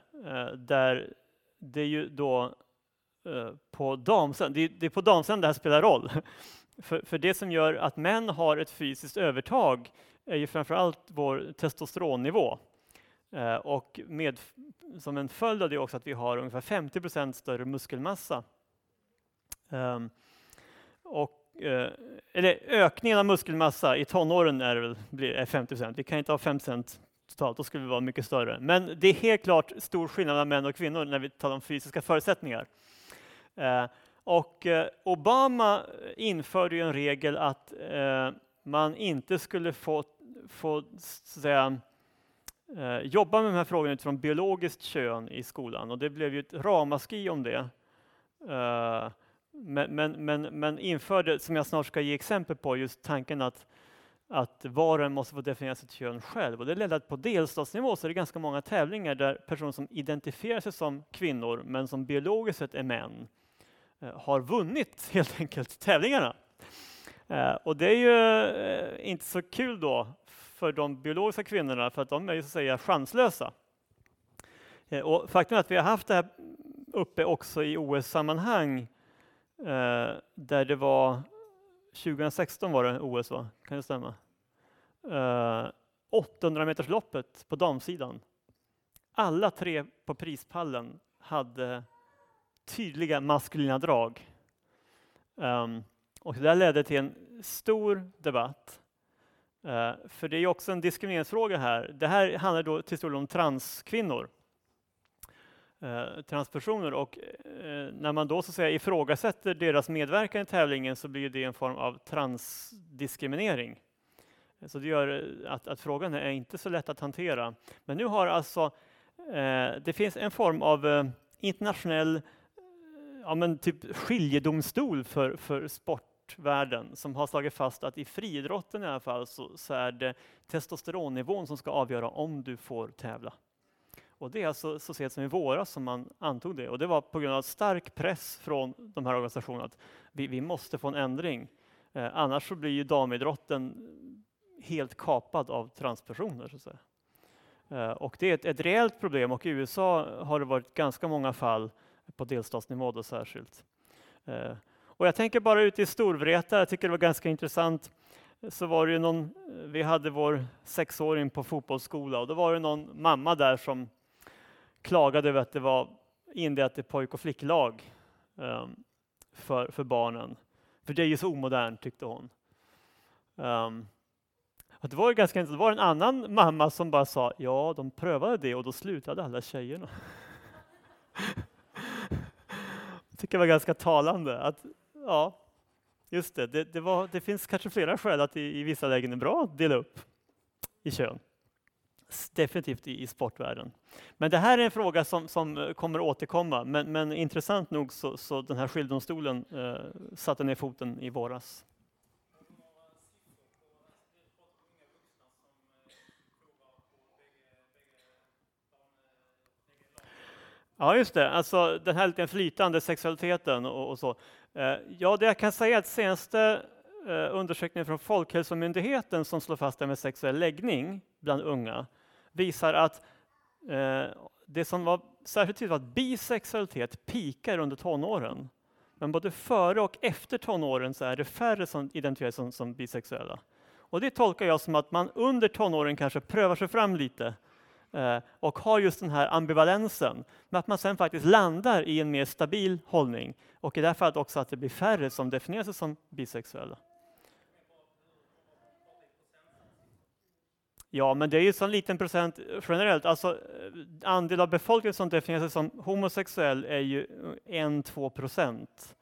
där det är ju då på damsidan, det, det är på damsidan det här spelar roll. För, för det som gör att män har ett fysiskt övertag är ju framförallt vår testosteronnivå. Eh, och med, som en följd av det också att vi har ungefär 50 procent större muskelmassa. Eh, och, Eh, eller ökningen av muskelmassa i tonåren är, är 50 procent. Vi kan inte ha 5 procent totalt, då skulle vi vara mycket större. Men det är helt klart stor skillnad mellan män och kvinnor när vi talar om fysiska förutsättningar. Eh, och eh, Obama införde ju en regel att man inte skulle få, få så säga, jobba med de här frågorna utifrån biologiskt kön i skolan och det blev ju ett ramaskri om det. Men, men, men, men införde, som jag snart ska ge exempel på, just tanken att att var och en måste få definiera sitt kön själv. Och det ledde att på delstatsnivå så är det ganska många tävlingar där personer som identifierar sig som kvinnor men som biologiskt sett är män eh, har vunnit helt enkelt tävlingarna. Eh, och det är ju eh, inte så kul då för de biologiska kvinnorna för att de är ju så att säga chanslösa. Och faktum är att vi har haft det här uppe också i OS-sammanhang Eh, där det var 2016 var det OS, va? kan det stämma? Eh, 800 metersloppet på damsidan. Alla tre på prispallen hade tydliga maskulina drag. Um, och det där ledde till en stor debatt. Uh, för det är också en diskrimineringsfråga här. Det här handlar då till stor del om transkvinnor. Eh, transpersoner och eh, när man då så att säga ifrågasätter deras medverkan i tävlingen så blir det en form av transdiskriminering. Så det gör eh, att, att frågan är inte så lätt att hantera. Men nu har alltså, det finns en form av internationell ja, men typ skiljedomstol för, för sportvärlden som har slagit fast att i friidrotten i alla fall så, så är det testosteronnivån som ska avgöra om du får tävla. Och det är alltså så sent som i våras som man antog det och det var på grund av stark press från de här organisationerna att vi, vi måste få en ändring. Eh, annars så blir ju damidrotten helt kapad av transpersoner. Så att säga. Eh, och det är ett, ett reellt problem och i USA har det varit ganska många fall på delstatsnivå då särskilt. Eh, och jag tänker bara ut i Storvreta, jag tycker det var ganska intressant. Så var det någon, eh, vi hade vår sexåring på fotbollsskola och då var det någon mamma där som klagade över att det var indelat i pojk och flicklag um, för, för barnen. För det är ju så omodernt tyckte hon. Um, och det var ganska Det var en annan mamma som bara sa ja, de prövade det och då slutade alla tjejerna. tycker jag var ganska talande. Att, ja, just det, det, det, var, det finns kanske flera skäl att i, i, vissa lägen är bra att dela upp i kön. Definitivt i, i sportvärlden. Men det här är en fråga som, som eh, kommer återkomma. Men, men intressant nog så, så den här skiljedomstolen eh, satte ner foten i våras. Ja, just det. Alltså den här lite flytande sexualiteten och, och så. Eh, ja, det jag kan säga är att senaste eh, undersökningen från Folkhälsomyndigheten som slår fast det med sexuell läggning bland unga visar att eh, det som var särskilt tydligt var att bisexualitet pikar under tonåren. Men både före och efter tonåren så är det färre som identifieras som, som bisexuella. Och det tolkar jag som att man under tonåren kanske prövar sig fram lite eh, och har just den här ambivalensen, men att man sen faktiskt landar i en mer stabil hållning. Och i det här fallet också att det blir färre som definierar sig som bisexuella. Ja, men det är ju så liten procent generellt. Alltså, eh, andel av befolkningen som definierar sig som homosexuell är ju 1-2 procent.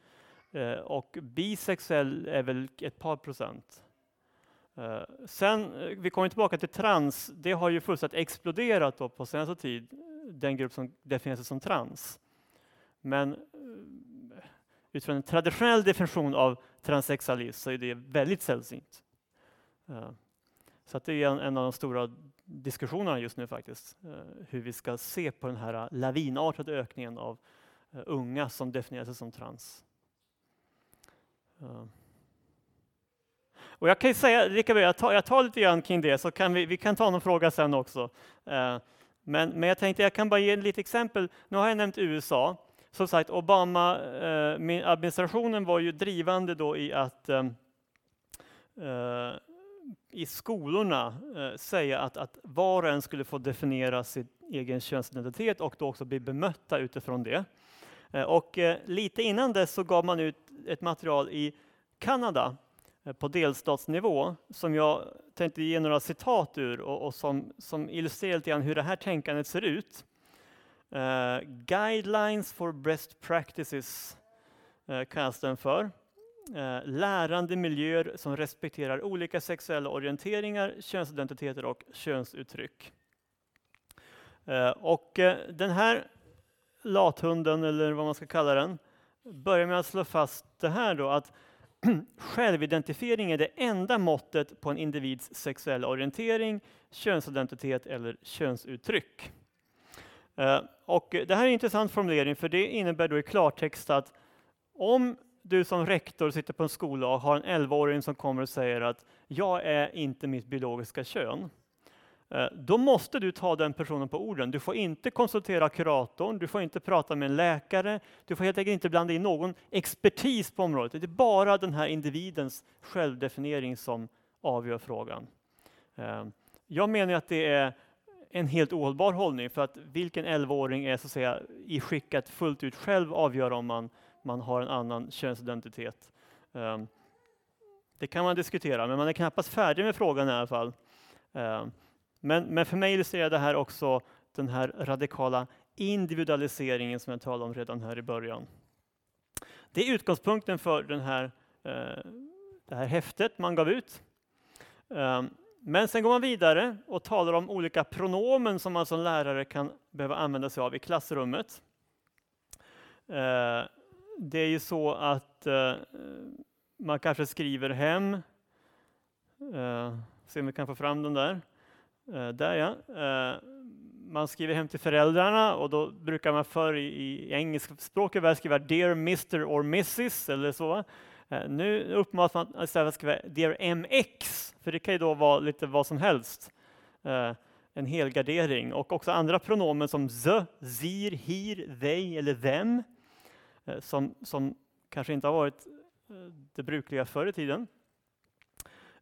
Eh, och bisexuell är väl ett par procent. Eh, sen, eh, vi kommer tillbaka till trans, det har ju fullständigt exploderat då på senaste tid, den grupp som definierar sig som trans. Men eh, utifrån en traditionell definition av transsexualism så är det väldigt sällsynt. Så det är en, en, av de stora diskussionerna just nu faktiskt, eh, hur vi ska se på den här eh, lavinartade ökningen av eh, unga som definierar sig som trans. Och jag kan ju säga, Rickard, jag tar, jag tar lite grann kring det, så kan vi, vi kan ta någon fråga sen också. Eh, men, men jag tänkte jag kan bara ge lite exempel. Nu har jag nämnt USA. Som sagt, Obama-administrationen eh, var ju drivande då i att eh, i skolorna eh, säga att, att var och en skulle få definiera sin egen könsidentitet och då också bli bemötta utifrån det. Eh, och eh, lite innan dess så gav man ut ett material i Kanada på delstatsnivå som jag tänkte ge några citat ur och, och som, som illustrerar lite grann hur det här tänkandet ser ut. Uh, Guidelines for Best Practices uh, kallas den för. Eh, lärande miljöer som respekterar olika sexuella orienteringar, könsidentiteter och könsuttryck. Eh, och eh, den här lathunden, eller vad man ska kalla den, börjar med att slå fast det här då, att självidentifiering är det enda måttet på en individs sexuella orientering, könsidentitet eller könsuttryck. Och det här är en intressant formulering, för det innebär då i klartext att om du som rektor sitter på en skola och har en 11-åring som kommer och säger att jag är inte mitt biologiska kön, eh, då måste du ta den personen på orden. Du får inte konsultera kuratorn, du får inte prata med en läkare, du får helt enkelt inte blanda in någon expertis på området. Det är bara den här individens självdefiniering som avgör frågan. Eh, jag menar att det är en helt ohållbar hållning, för att vilken 11-åring är så att säga i skick att fullt ut själv avgöra om man, man har en annan könsidentitet. Ehm, det kan man diskutera, men man är knappast färdig med frågan i alla fall. Ehm, men, men för mig illustrerar det här också den här radikala individualiseringen som jag talade om redan här i början. Det är utgångspunkten för den här, eh, det här häftet man gav ut. Ehm, men sen går man vidare och talar om olika pronomen som man som lärare kan behöva använda sig av i klassrummet. Det är ju så att eh, man kanske skriver hem, eh, se om vi kan få fram den där. eh, där ja. Eh, man skriver hem till föräldrarna och då brukar man förr i, i engelskspråket värld skriva Dear Mr or Mrs eller så. Eh, nu uppmanas man istället att skriva Dear MX, för det kan ju då vara lite vad som helst. en helgardering och också andra pronomen som the, zir, hir, they eller them Eh, som, som kanske inte har varit eh, det brukliga förr i tiden.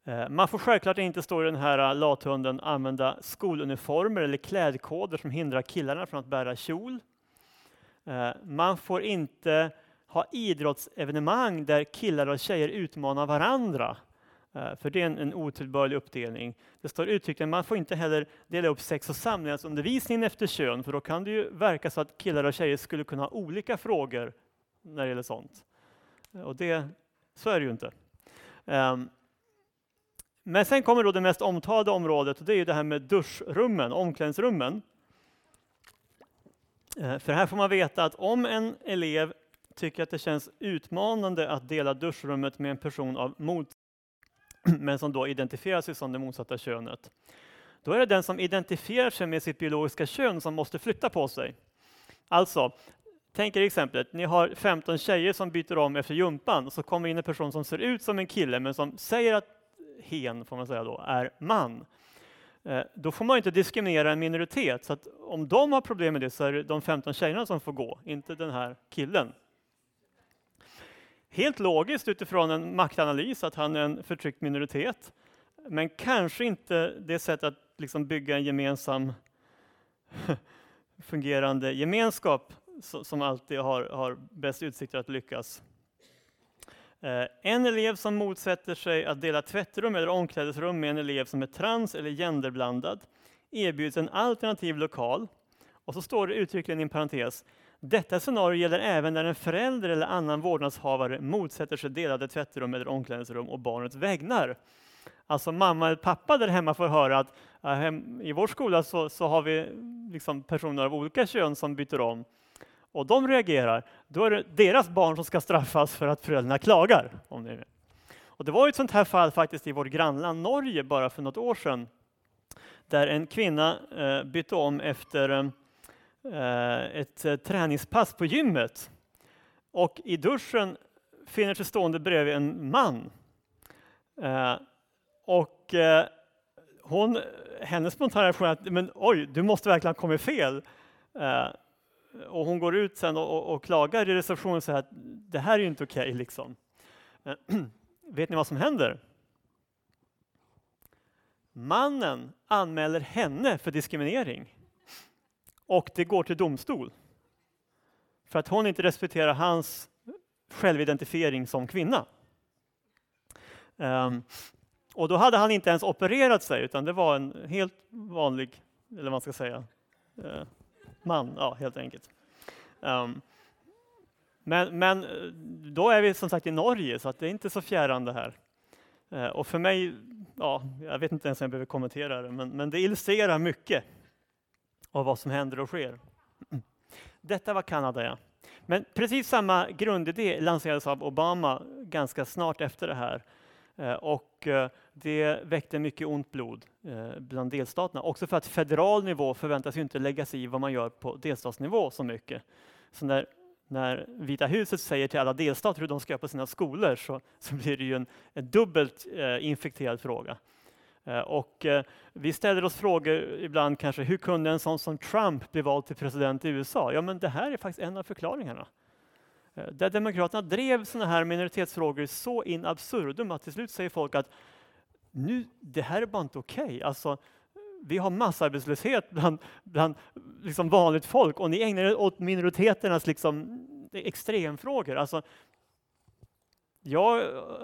Eh, man får självklart inte stå i den här lathunden använda skoluniformer eller klädkoder som hindrar killarna från att bära kjol. Man får inte ha idrottsevenemang där killar och tjejer utmanar varandra. För det är en, en otillbörlig uppdelning. Det står uttryckligen man får inte heller dela upp sex och samlevnadsundervisningen efter kön, för då kan det ju verka så att killar och tjejer skulle kunna ha olika frågor när det gäller sånt. Och det, så är det ju inte. Um, men sen kommer då det mest omtalade området och det är det här med duschrummen, omklädningsrummen. Eh, för här får man veta att om en elev tycker att det känns utmanande att dela duschrummet med en person av mot men som då identifierar sig som det motsatta könet, då är det den som identifierar sig med sitt biologiska kön som måste flytta på sig. Alltså, tänk er exemplet, ni har 15 tjejer som byter om efter jumpan, och så kommer in en person som ser ut som en kille, men som säger att hen, får man säga då, är man. Eh, då får man inte diskriminera en minoritet, så att om de har problem med det så är det de 15 tjejerna som får gå, inte den här killen. Helt logiskt utifrån en maktanalys att han är en förtryckt minoritet. men kanske inte det sätt att liksom bygga en gemensam fungerande gemenskap som alltid har, har bäst utsikter att lyckas. Eh, en elev som motsätter sig att dela tvättrum eller omklädningsrum med en elev som är trans eller genderblandad erbjuds en alternativ lokal. Och så står det uttryckligen i en parentes. Detta scenario gäller även när en förälder eller annan vårdnadshavare motsätter sig delade tvättrum eller omklädningsrum och barnets vägnar. Alltså mamma eller pappa där hemma får höra att i vår skola så, så har vi liksom personer av olika kön som byter om och de reagerar, då är det deras barn som ska straffas för att föräldrarna klagar. Om det, och det var ett sånt här fall faktiskt i vårt grannland Norge bara för något år sedan, där en kvinna eh, bytte om efter eh, ett eh, träningspass på gymmet och i duschen finner sig stående bredvid en man. Eh, och eh, hon, hennes spontana reaktion är att men, oj, du måste verkligen ha kommit fel. Eh, och hon går ut sen och, och, och klagar i receptionen och säger att det här är ju inte okej. Okay, liksom. Eh, vet ni vad som händer? Mannen anmäler henne för diskriminering och det går till domstol. För att hon inte respekterar hans självidentifiering som kvinna. Um, och då hade han inte ens opererat sig, utan det var en helt vanlig, eller vad man ska säga, uh, man, ja, helt enkelt. Um, men, men eh, då är vi som sagt i Norge, så att det är inte så fjärran det här. Uh, och för mig, ja, jag vet inte ens om jag behöver kommentera det, men, men det illustrerar mycket av vad som händer och sker. Detta var Kanada, ja. Men precis samma grundidé lanserades av Obama ganska snart efter det här. Uh, och uh, det väckte mycket ont blod eh, bland delstaterna. Också för att federal nivå förväntas ju inte lägga sig i vad man gör på delstatsnivå så mycket. Så när, när Vita huset säger till alla delstater hur de ska göra på sina skolor så, så blir det ju en, en dubbelt eh, infekterad fråga. Eh, och eh, vi ställer oss frågor ibland kanske, hur kunde en sån som Trump bli vald till president i USA? Ja, men det här är faktiskt en av förklaringarna. Eh, där Demokraterna drev sådana här minoritetsfrågor så in absurdum att till slut säger folk att nu, det här är bara inte okej. Okay. Alltså, vi har massarbetslöshet bland, bland liksom vanligt folk och ni ägnar er åt minoriteternas liksom, extremfrågor. Alltså, jag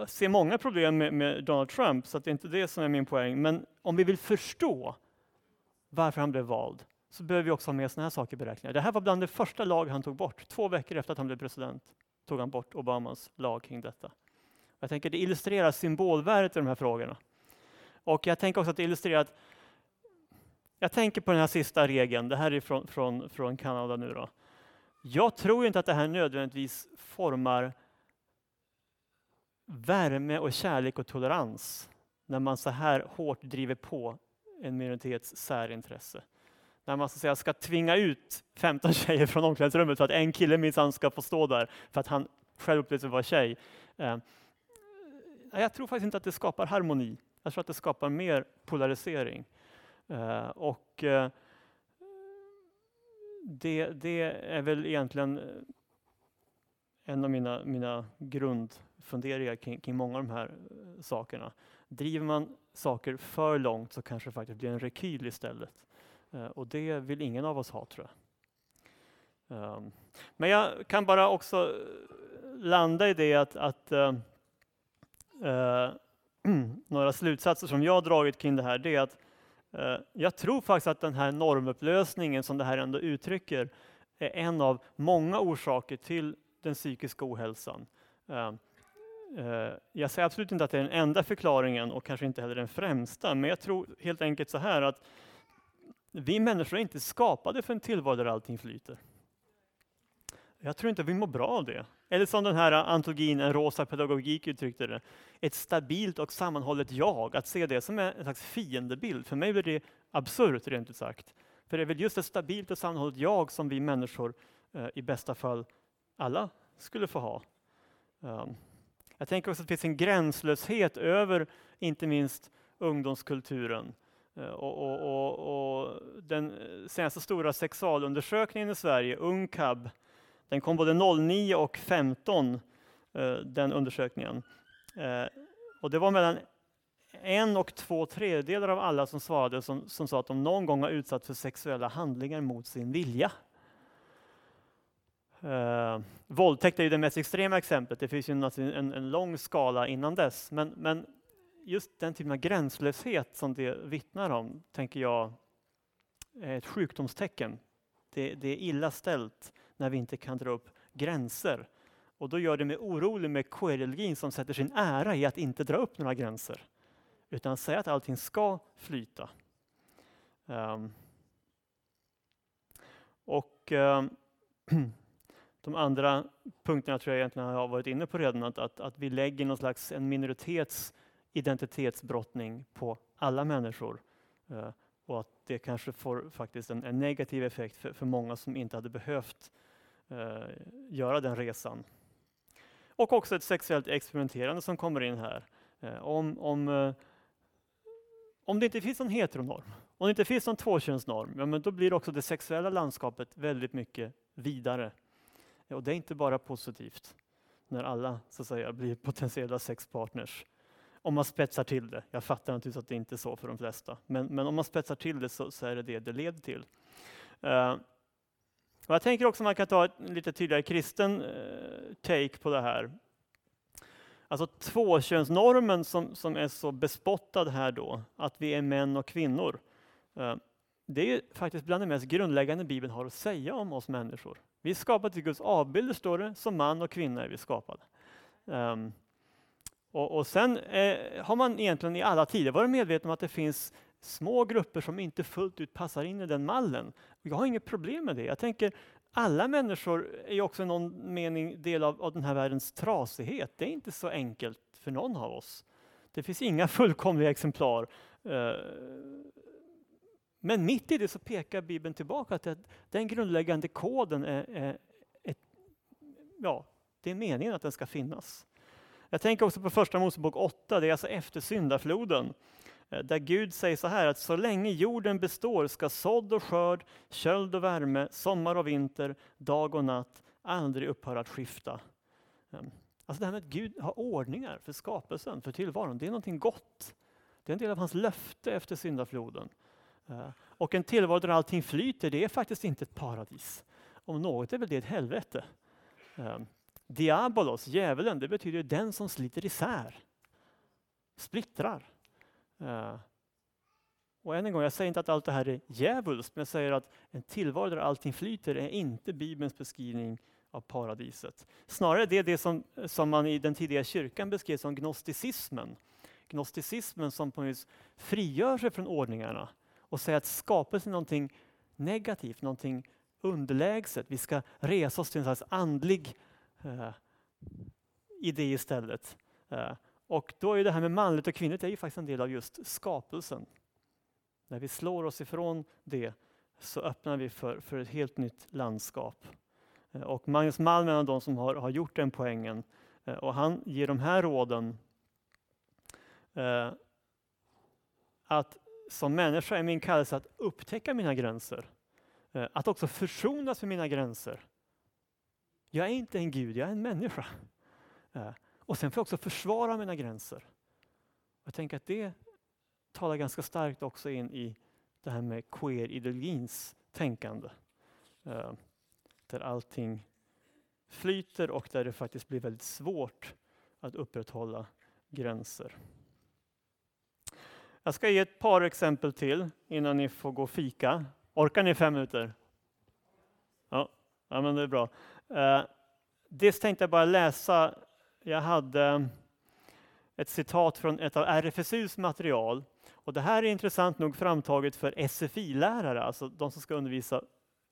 ser många problem med, med, Donald Trump, så det är inte det som är min poäng. Men om vi vill förstå varför han blev vald, så behöver vi också ha med sådana här saker i beräkningar. Det här var bland det första lag han tog bort. Två veckor efter att han blev president tog han bort Obamas lag kring detta. Jag tänker det illustrerar symbolvärdet i de här frågorna. Och jag tänker också att det illustrerar att jag tänker på den här sista regeln, det här är från, från, från Kanada nu då. Jag tror inte att det här nödvändigtvis formar värme och kärlek och tolerans när man så här hårt driver på en minoritets särintresse. När man så att säga, ska tvinga ut 15 tjejer från omklädningsrummet för att en kille minsann ska få stå där för att han själv upplevs sig vara tjej. Eh, jag tror faktiskt inte att det skapar harmoni. Jag tror att det skapar mer polarisering. Eh, och eh, det, det, är väl egentligen eh, en av mina, mina grundfunderingar kring, kring många av de här eh, sakerna. Driver man saker för långt så kanske det faktiskt blir en rekyl istället. Eh, och det vill ingen av oss ha tror jag. Ehm, men jag kan bara också landa i det att, att några slutsatser som jag har dragit kring det här, det är att eh, jag tror faktiskt att den här normupplösningen som det här ändå uttrycker är en av många orsaker till den psykiska ohälsan. Eh, eh, jag säger absolut inte att det är den enda förklaringen och kanske inte heller den främsta, men jag tror helt enkelt så här att vi människor är inte skapade för en tillvaro där allting flyter. Jag tror inte vi mår bra av det. Eller som den här antologin En rosa pedagogik uttryckte det, ett stabilt och sammanhållet jag. Att se det som en slags fiendebild, för mig blir det absurt rent ut sagt. För det är väl just ett stabilt och sammanhållet jag som vi människor eh, i bästa fall alla skulle få ha. Um, jag tänker också att det finns en gränslöshet över inte minst ungdomskulturen. Eh, och, och, och, och, den eh, senaste stora sexualundersökningen i Sverige, UNCAB, den kom både 09 och 15, eh, den undersökningen. Eh, och det var mellan en och två tredjedelar av alla som svarade som, som sa att de någon gång har utsatts för sexuella handlingar mot sin vilja. Uh, våldtäkt är ju det mest extrema exemplet. Det finns ju en, en, en lång skala innan dess. Men, men, just den typen av gränslöshet som det vittnar om, tänker jag, är ett sjukdomstecken. Det, det är illa ställt när vi inte kan dra upp gränser. Och då gör det mig orolig med queerologin som sätter sin ära i att inte dra upp några gränser. Utan säga att allting ska flyta. Um, och um, De andra punkterna tror jag egentligen har varit inne på redan, att, att, att vi lägger någon slags en minoritets identitetsbrottning på alla människor. Uh, och att det kanske får faktiskt en, en negativ effekt för, för, många som inte hade behövt eh, göra den resan. Och också ett sexuellt experimenterande som kommer in här. Eh, om, om, eh, om det inte finns någon heteronorm, om det inte finns någon tvåkönsnorm, ja, men då blir också det sexuella landskapet väldigt mycket vidare. Eh, och det är inte bara positivt när alla så att säga, blir potentiella sexpartners. Om man spetsar till det. Jag fattar naturligtvis att det inte är så för de flesta. Men, men om man spetsar till det så, så är det det det leder till. Uh, och jag tänker också att man kan ta en lite tydligare kristen eh, take på det här. Alltså tvåkönsnormen som, som är så bespottad här då, att vi är män och kvinnor. Eh, det är faktiskt bland det mest grundläggande Bibeln har att säga om oss människor. Vi är skapade till Guds avbilder, står det. Som man och kvinna är vi skapade. Um, och, och, sen eh, har man egentligen i alla tider varit medveten om att det finns små grupper som inte fullt ut passar in i den mallen. Jag har inget problem med det. Jag tänker alla människor är också i någon mening del av, av den här världens trasighet. Det är inte så enkelt för någon av oss. Det finns inga fullkomliga exemplar. Eh, men mitt i det så pekar Bibeln tillbaka till att den grundläggande koden är, är ett, ja, det är meningen att den ska finnas. Jag tänker också på första Mosebok 8, det är alltså efter syndafloden. Eh, där Gud säger så här att så länge jorden består ska sådd och skörd, köld och värme, sommar och vinter, dag och natt aldrig upphöra att skifta. Ehm, alltså det här med att Gud har ordningar för skapelsen, för tillvaron, det är någonting gott. Det är en del av hans löfte efter syndafloden. Eh, och en tillvaro där allting flyter, det är faktiskt inte ett paradis. Om något är väl det ett helvete. Ehm, diabolos, djävulen, det betyder den som sliter isär. Splittrar. Eh, och än en gång, jag säger inte att allt det här är djävulskt, men jag säger att en tillvaro där allting flyter är inte Bibelns beskrivning av paradiset. Snarare det är det som, som man i den tidiga kyrkan beskrev som gnosticismen. Gnosticismen som på något vis frigör sig från ordningarna och säger att skapelsen är någonting negativt, någonting underlägset. Vi ska resa oss till en slags andlig eh, idé istället. Eh, och då är det här med manligt och kvinnligt är ju faktiskt en del av just skapelsen. När vi slår oss ifrån det så öppnar vi för, för ett helt nytt landskap. Eh, och Magnus Malm är en av de som har, har gjort den poängen. Eh, och han ger de här råden. Eh, att som människa är min kallelse att upptäcka mina gränser. Eh, att också försonas med mina gränser. Jag är inte en gud, jag är en människa. Eh, och sen får jag också försvara mina gränser. Jag tänker att det talar ganska starkt också in i det här med queer-ideologins tänkande. Eh, där allting flyter och där det faktiskt blir väldigt svårt att upprätthålla gränser. Jag ska ge ett par exempel till innan ni får gå och fika. Orkar ni fem minuter? Ja, ja men det är bra. Eh, dels tänkte jag bara läsa. Jag hade ett citat från ett av RFSUs material. Och det här är intressant nog framtaget för SFI-lärare, alltså de som ska undervisa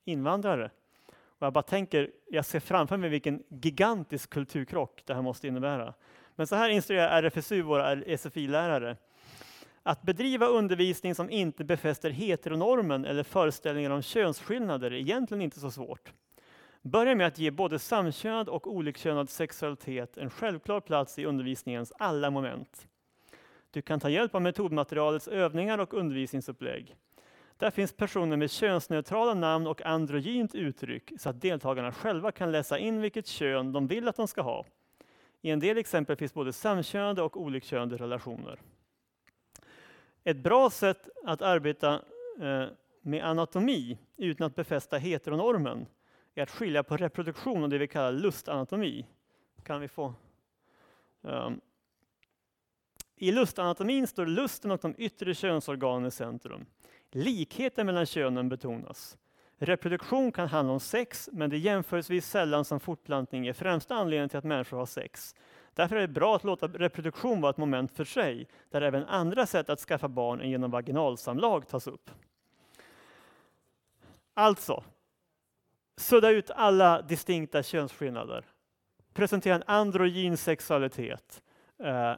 invandrare. Och jag bara tänker, jag ser framför mig vilken gigantisk kulturkrock det här måste innebära. Men så här instruerar RFSU våra SFI-lärare. Att bedriva undervisning som inte befäster heteronormen eller föreställningar om könsskillnader är egentligen inte så svårt. Börja med att ge både samkönad och olikkönad sexualitet en självklar plats i undervisningens alla moment. Du kan ta hjälp av metodmaterialets övningar och undervisningsupplägg. Där finns personer med könsneutrala namn och androgynt uttryck så att deltagarna själva kan läsa in vilket kön de vill att de ska ha. I en del exempel finns både samkönade och olikkönade relationer. Ett bra sätt att arbeta eh, med anatomi utan att befästa heteronormen är att skilja på reproduktion och det vi kallar lustanatomi. Kan vi få? Um. I lustanatomin står lusten och de yttre könsorganen i centrum. Likheten mellan könen betonas. Reproduktion kan handla om sex, men det är jämförelsevis sällan som fortplantning är främsta anledningen till att människor har sex. Därför är det bra att låta reproduktion vara ett moment för sig, där även andra sätt att skaffa barn än genom vaginalsamlag tas upp. Alltså, sudda ut alla distinkta könsskillnader. Presentera en androgyn sexualitet. Eh,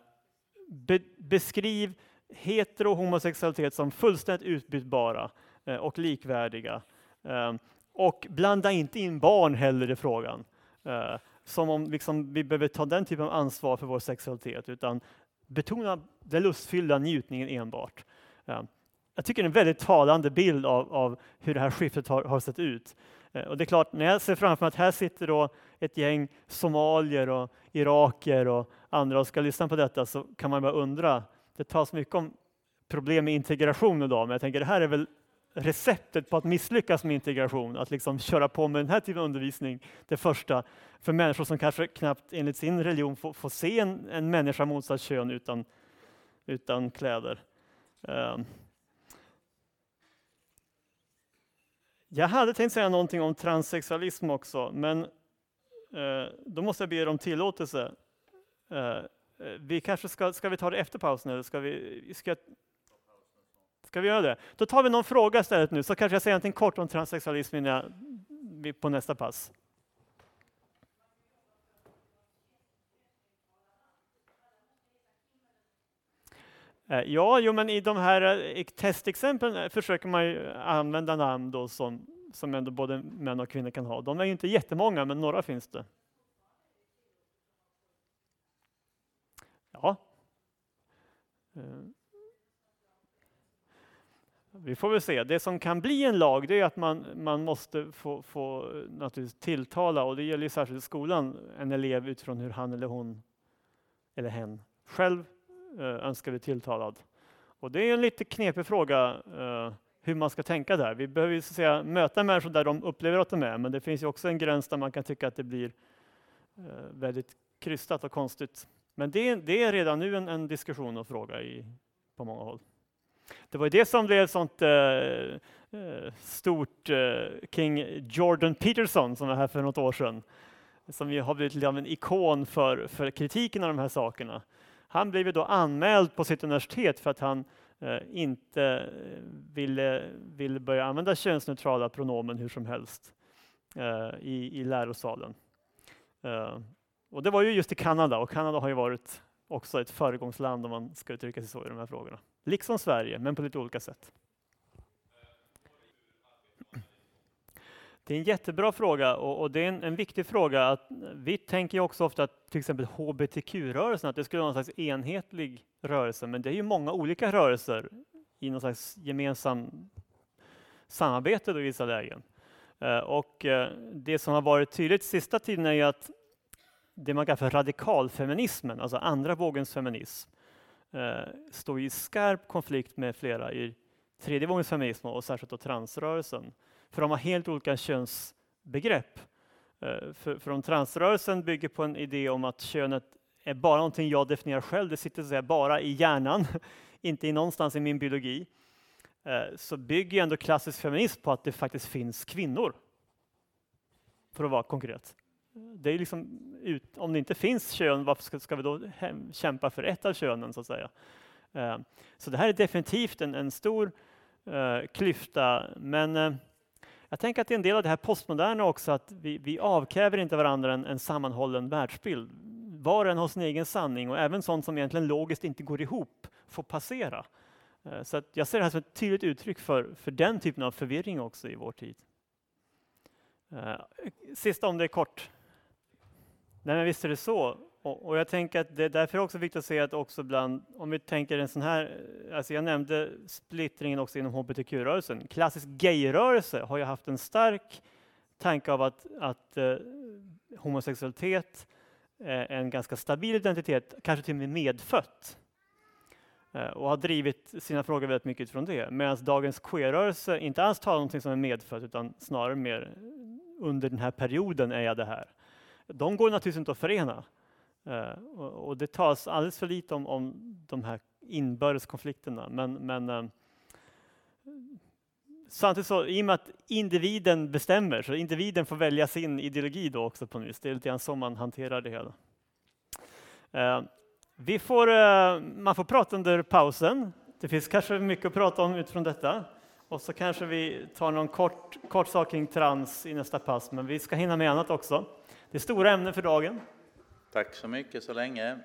be beskriv hetero och homosexualitet som fullständigt utbytbara eh, och likvärdiga. Ehm, och blanda inte in barn heller i frågan. Eh, som om liksom vi behöver ta den typen av ansvar för vår sexualitet, utan betona den lustfyllda njutningen enbart. Ehm, jag tycker det är en väldigt talande bild av, av hur det här skiftet har, har, sett ut. Eh, och det är klart, när jag ser framför mig att här sitter då ett gäng somalier och iraker och andra och ska lyssna på detta så kan man bara undra. Det tas mycket om problem med integration idag, men jag tänker det här är väl receptet på att misslyckas med integration, att liksom köra på med den här typen av undervisning, det första, för människor som kanske knappt enligt sin religion får, får se en, en människa motsatt kön utan, utan kläder. Um. Jag hade tänkt säga någonting om transsexualism också, men eh, då måste jag be er om tillåtelse. Eh, eh vi kanske ska, ska vi ta det efter pausen eller ska vi, ska, ska vi göra det? Då tar vi någon fråga istället nu, så kanske jag säger någonting kort om transsexualism innan jag, på nästa pass. Eh, ja, jo, men i de här eh, testexemplen eh, försöker man ju använda namn då som, som ändå både män och kvinnor kan ha. De är ju inte jättemånga, men några finns det. Ja. Vi får väl se. Det som kan bli en lag det är att man, man måste få, få naturligtvis tilltala, och det gäller ju särskilt i skolan, en elev utifrån hur han eller hon eller hen själv Eh, önskar bli tilltalad. Och det är en lite knepig fråga eh, hur man ska tänka där. Vi behöver så säga, möta människor där de upplever att de är, men det finns ju också en gräns där man kan tycka att det blir eh, väldigt krystat och konstigt. Men det, det är redan nu en, en, diskussion och fråga i, på många håll. Det var ju det som blev sånt eh, eh, stort eh, kring Jordan Peterson som var här för något år sedan. Som ju har blivit en ikon för, för kritiken av de här sakerna. Han blev då anmäld på sitt universitet för att han eh, inte eh, ville, ville börja använda könsneutrala pronomen hur som helst eh, i, i lärosalen. Eh, och det var ju just i Kanada och Kanada har ju varit också ett föregångsland om man ska uttrycka sig så i de här frågorna. Liksom Sverige, men på lite olika sätt. Det är en jättebra fråga och, och det är en, en, viktig fråga. Att vi tänker också ofta att till exempel hbtq-rörelsen, att det skulle vara en slags enhetlig rörelse, men det är ju många olika rörelser i någon slags gemensam samarbete i vissa lägen. Eh, och eh, det som har varit tydligt sista tiden är ju att det man kallar för radikalfeminismen, alltså andra vågens feminism, eh, står i skarp konflikt med flera i tredje vågens feminism och särskilt då transrörelsen. För de har helt olika könsbegrepp. Eh, för, för om transrörelsen bygger på en idé om att könet är bara någonting jag definierar själv, det sitter så säga bara i hjärnan, inte i någonstans i min biologi, eh, så bygger ändå klassisk feminism på att det faktiskt finns kvinnor. För att vara konkret. Det är liksom ut, om det inte finns kön, varför ska, ska vi då hem, kämpa för ett av könen? Så att säga? Eh, så det här är definitivt en, en stor uh, klyfta, men uh, jag tänker att det är en del av det här postmoderna också, att vi, vi avkräver inte varandra en, en sammanhållen världsbild. Var och en har sin egen sanning och även sånt som egentligen logiskt inte går ihop får passera. Eh, så jag ser det här som ett tydligt uttryck för, för den typen av förvirring också i vår tid. Eh, sista om det är kort. Nej, men visst är det så. Och, och, jag tänker att det är därför också viktigt att se att också bland, om vi tänker en sån här, eh, alltså jag nämnde splittringen också inom hbtq-rörelsen. Klassisk gayrörelse har ju haft en stark tanke av att, att eh, homosexualitet är en ganska stabil identitet, kanske till och med medfött. Eh, och har drivit sina frågor väldigt mycket utifrån det. Medan dagens queer-rörelse inte alls talar om någonting som är medfött utan snarare mer under den här perioden är jag det här. De går naturligtvis inte att förena. Eh, och, och det talas alldeles för lite om, om de här inbördes konflikterna. Men, men eh, samtidigt så, i och med att individen bestämmer, så individen får välja sin ideologi då också på nytt. Det är lite grann så man hanterar det hela. Eh, vi får, eh, man får prata under pausen. Det finns kanske mycket att prata om utifrån detta. Och så kanske vi tar någon kort, kort sak kring trans i nästa pass, men vi ska hinna med annat också. Det är stora ämnen för dagen. Tack så mycket så länge.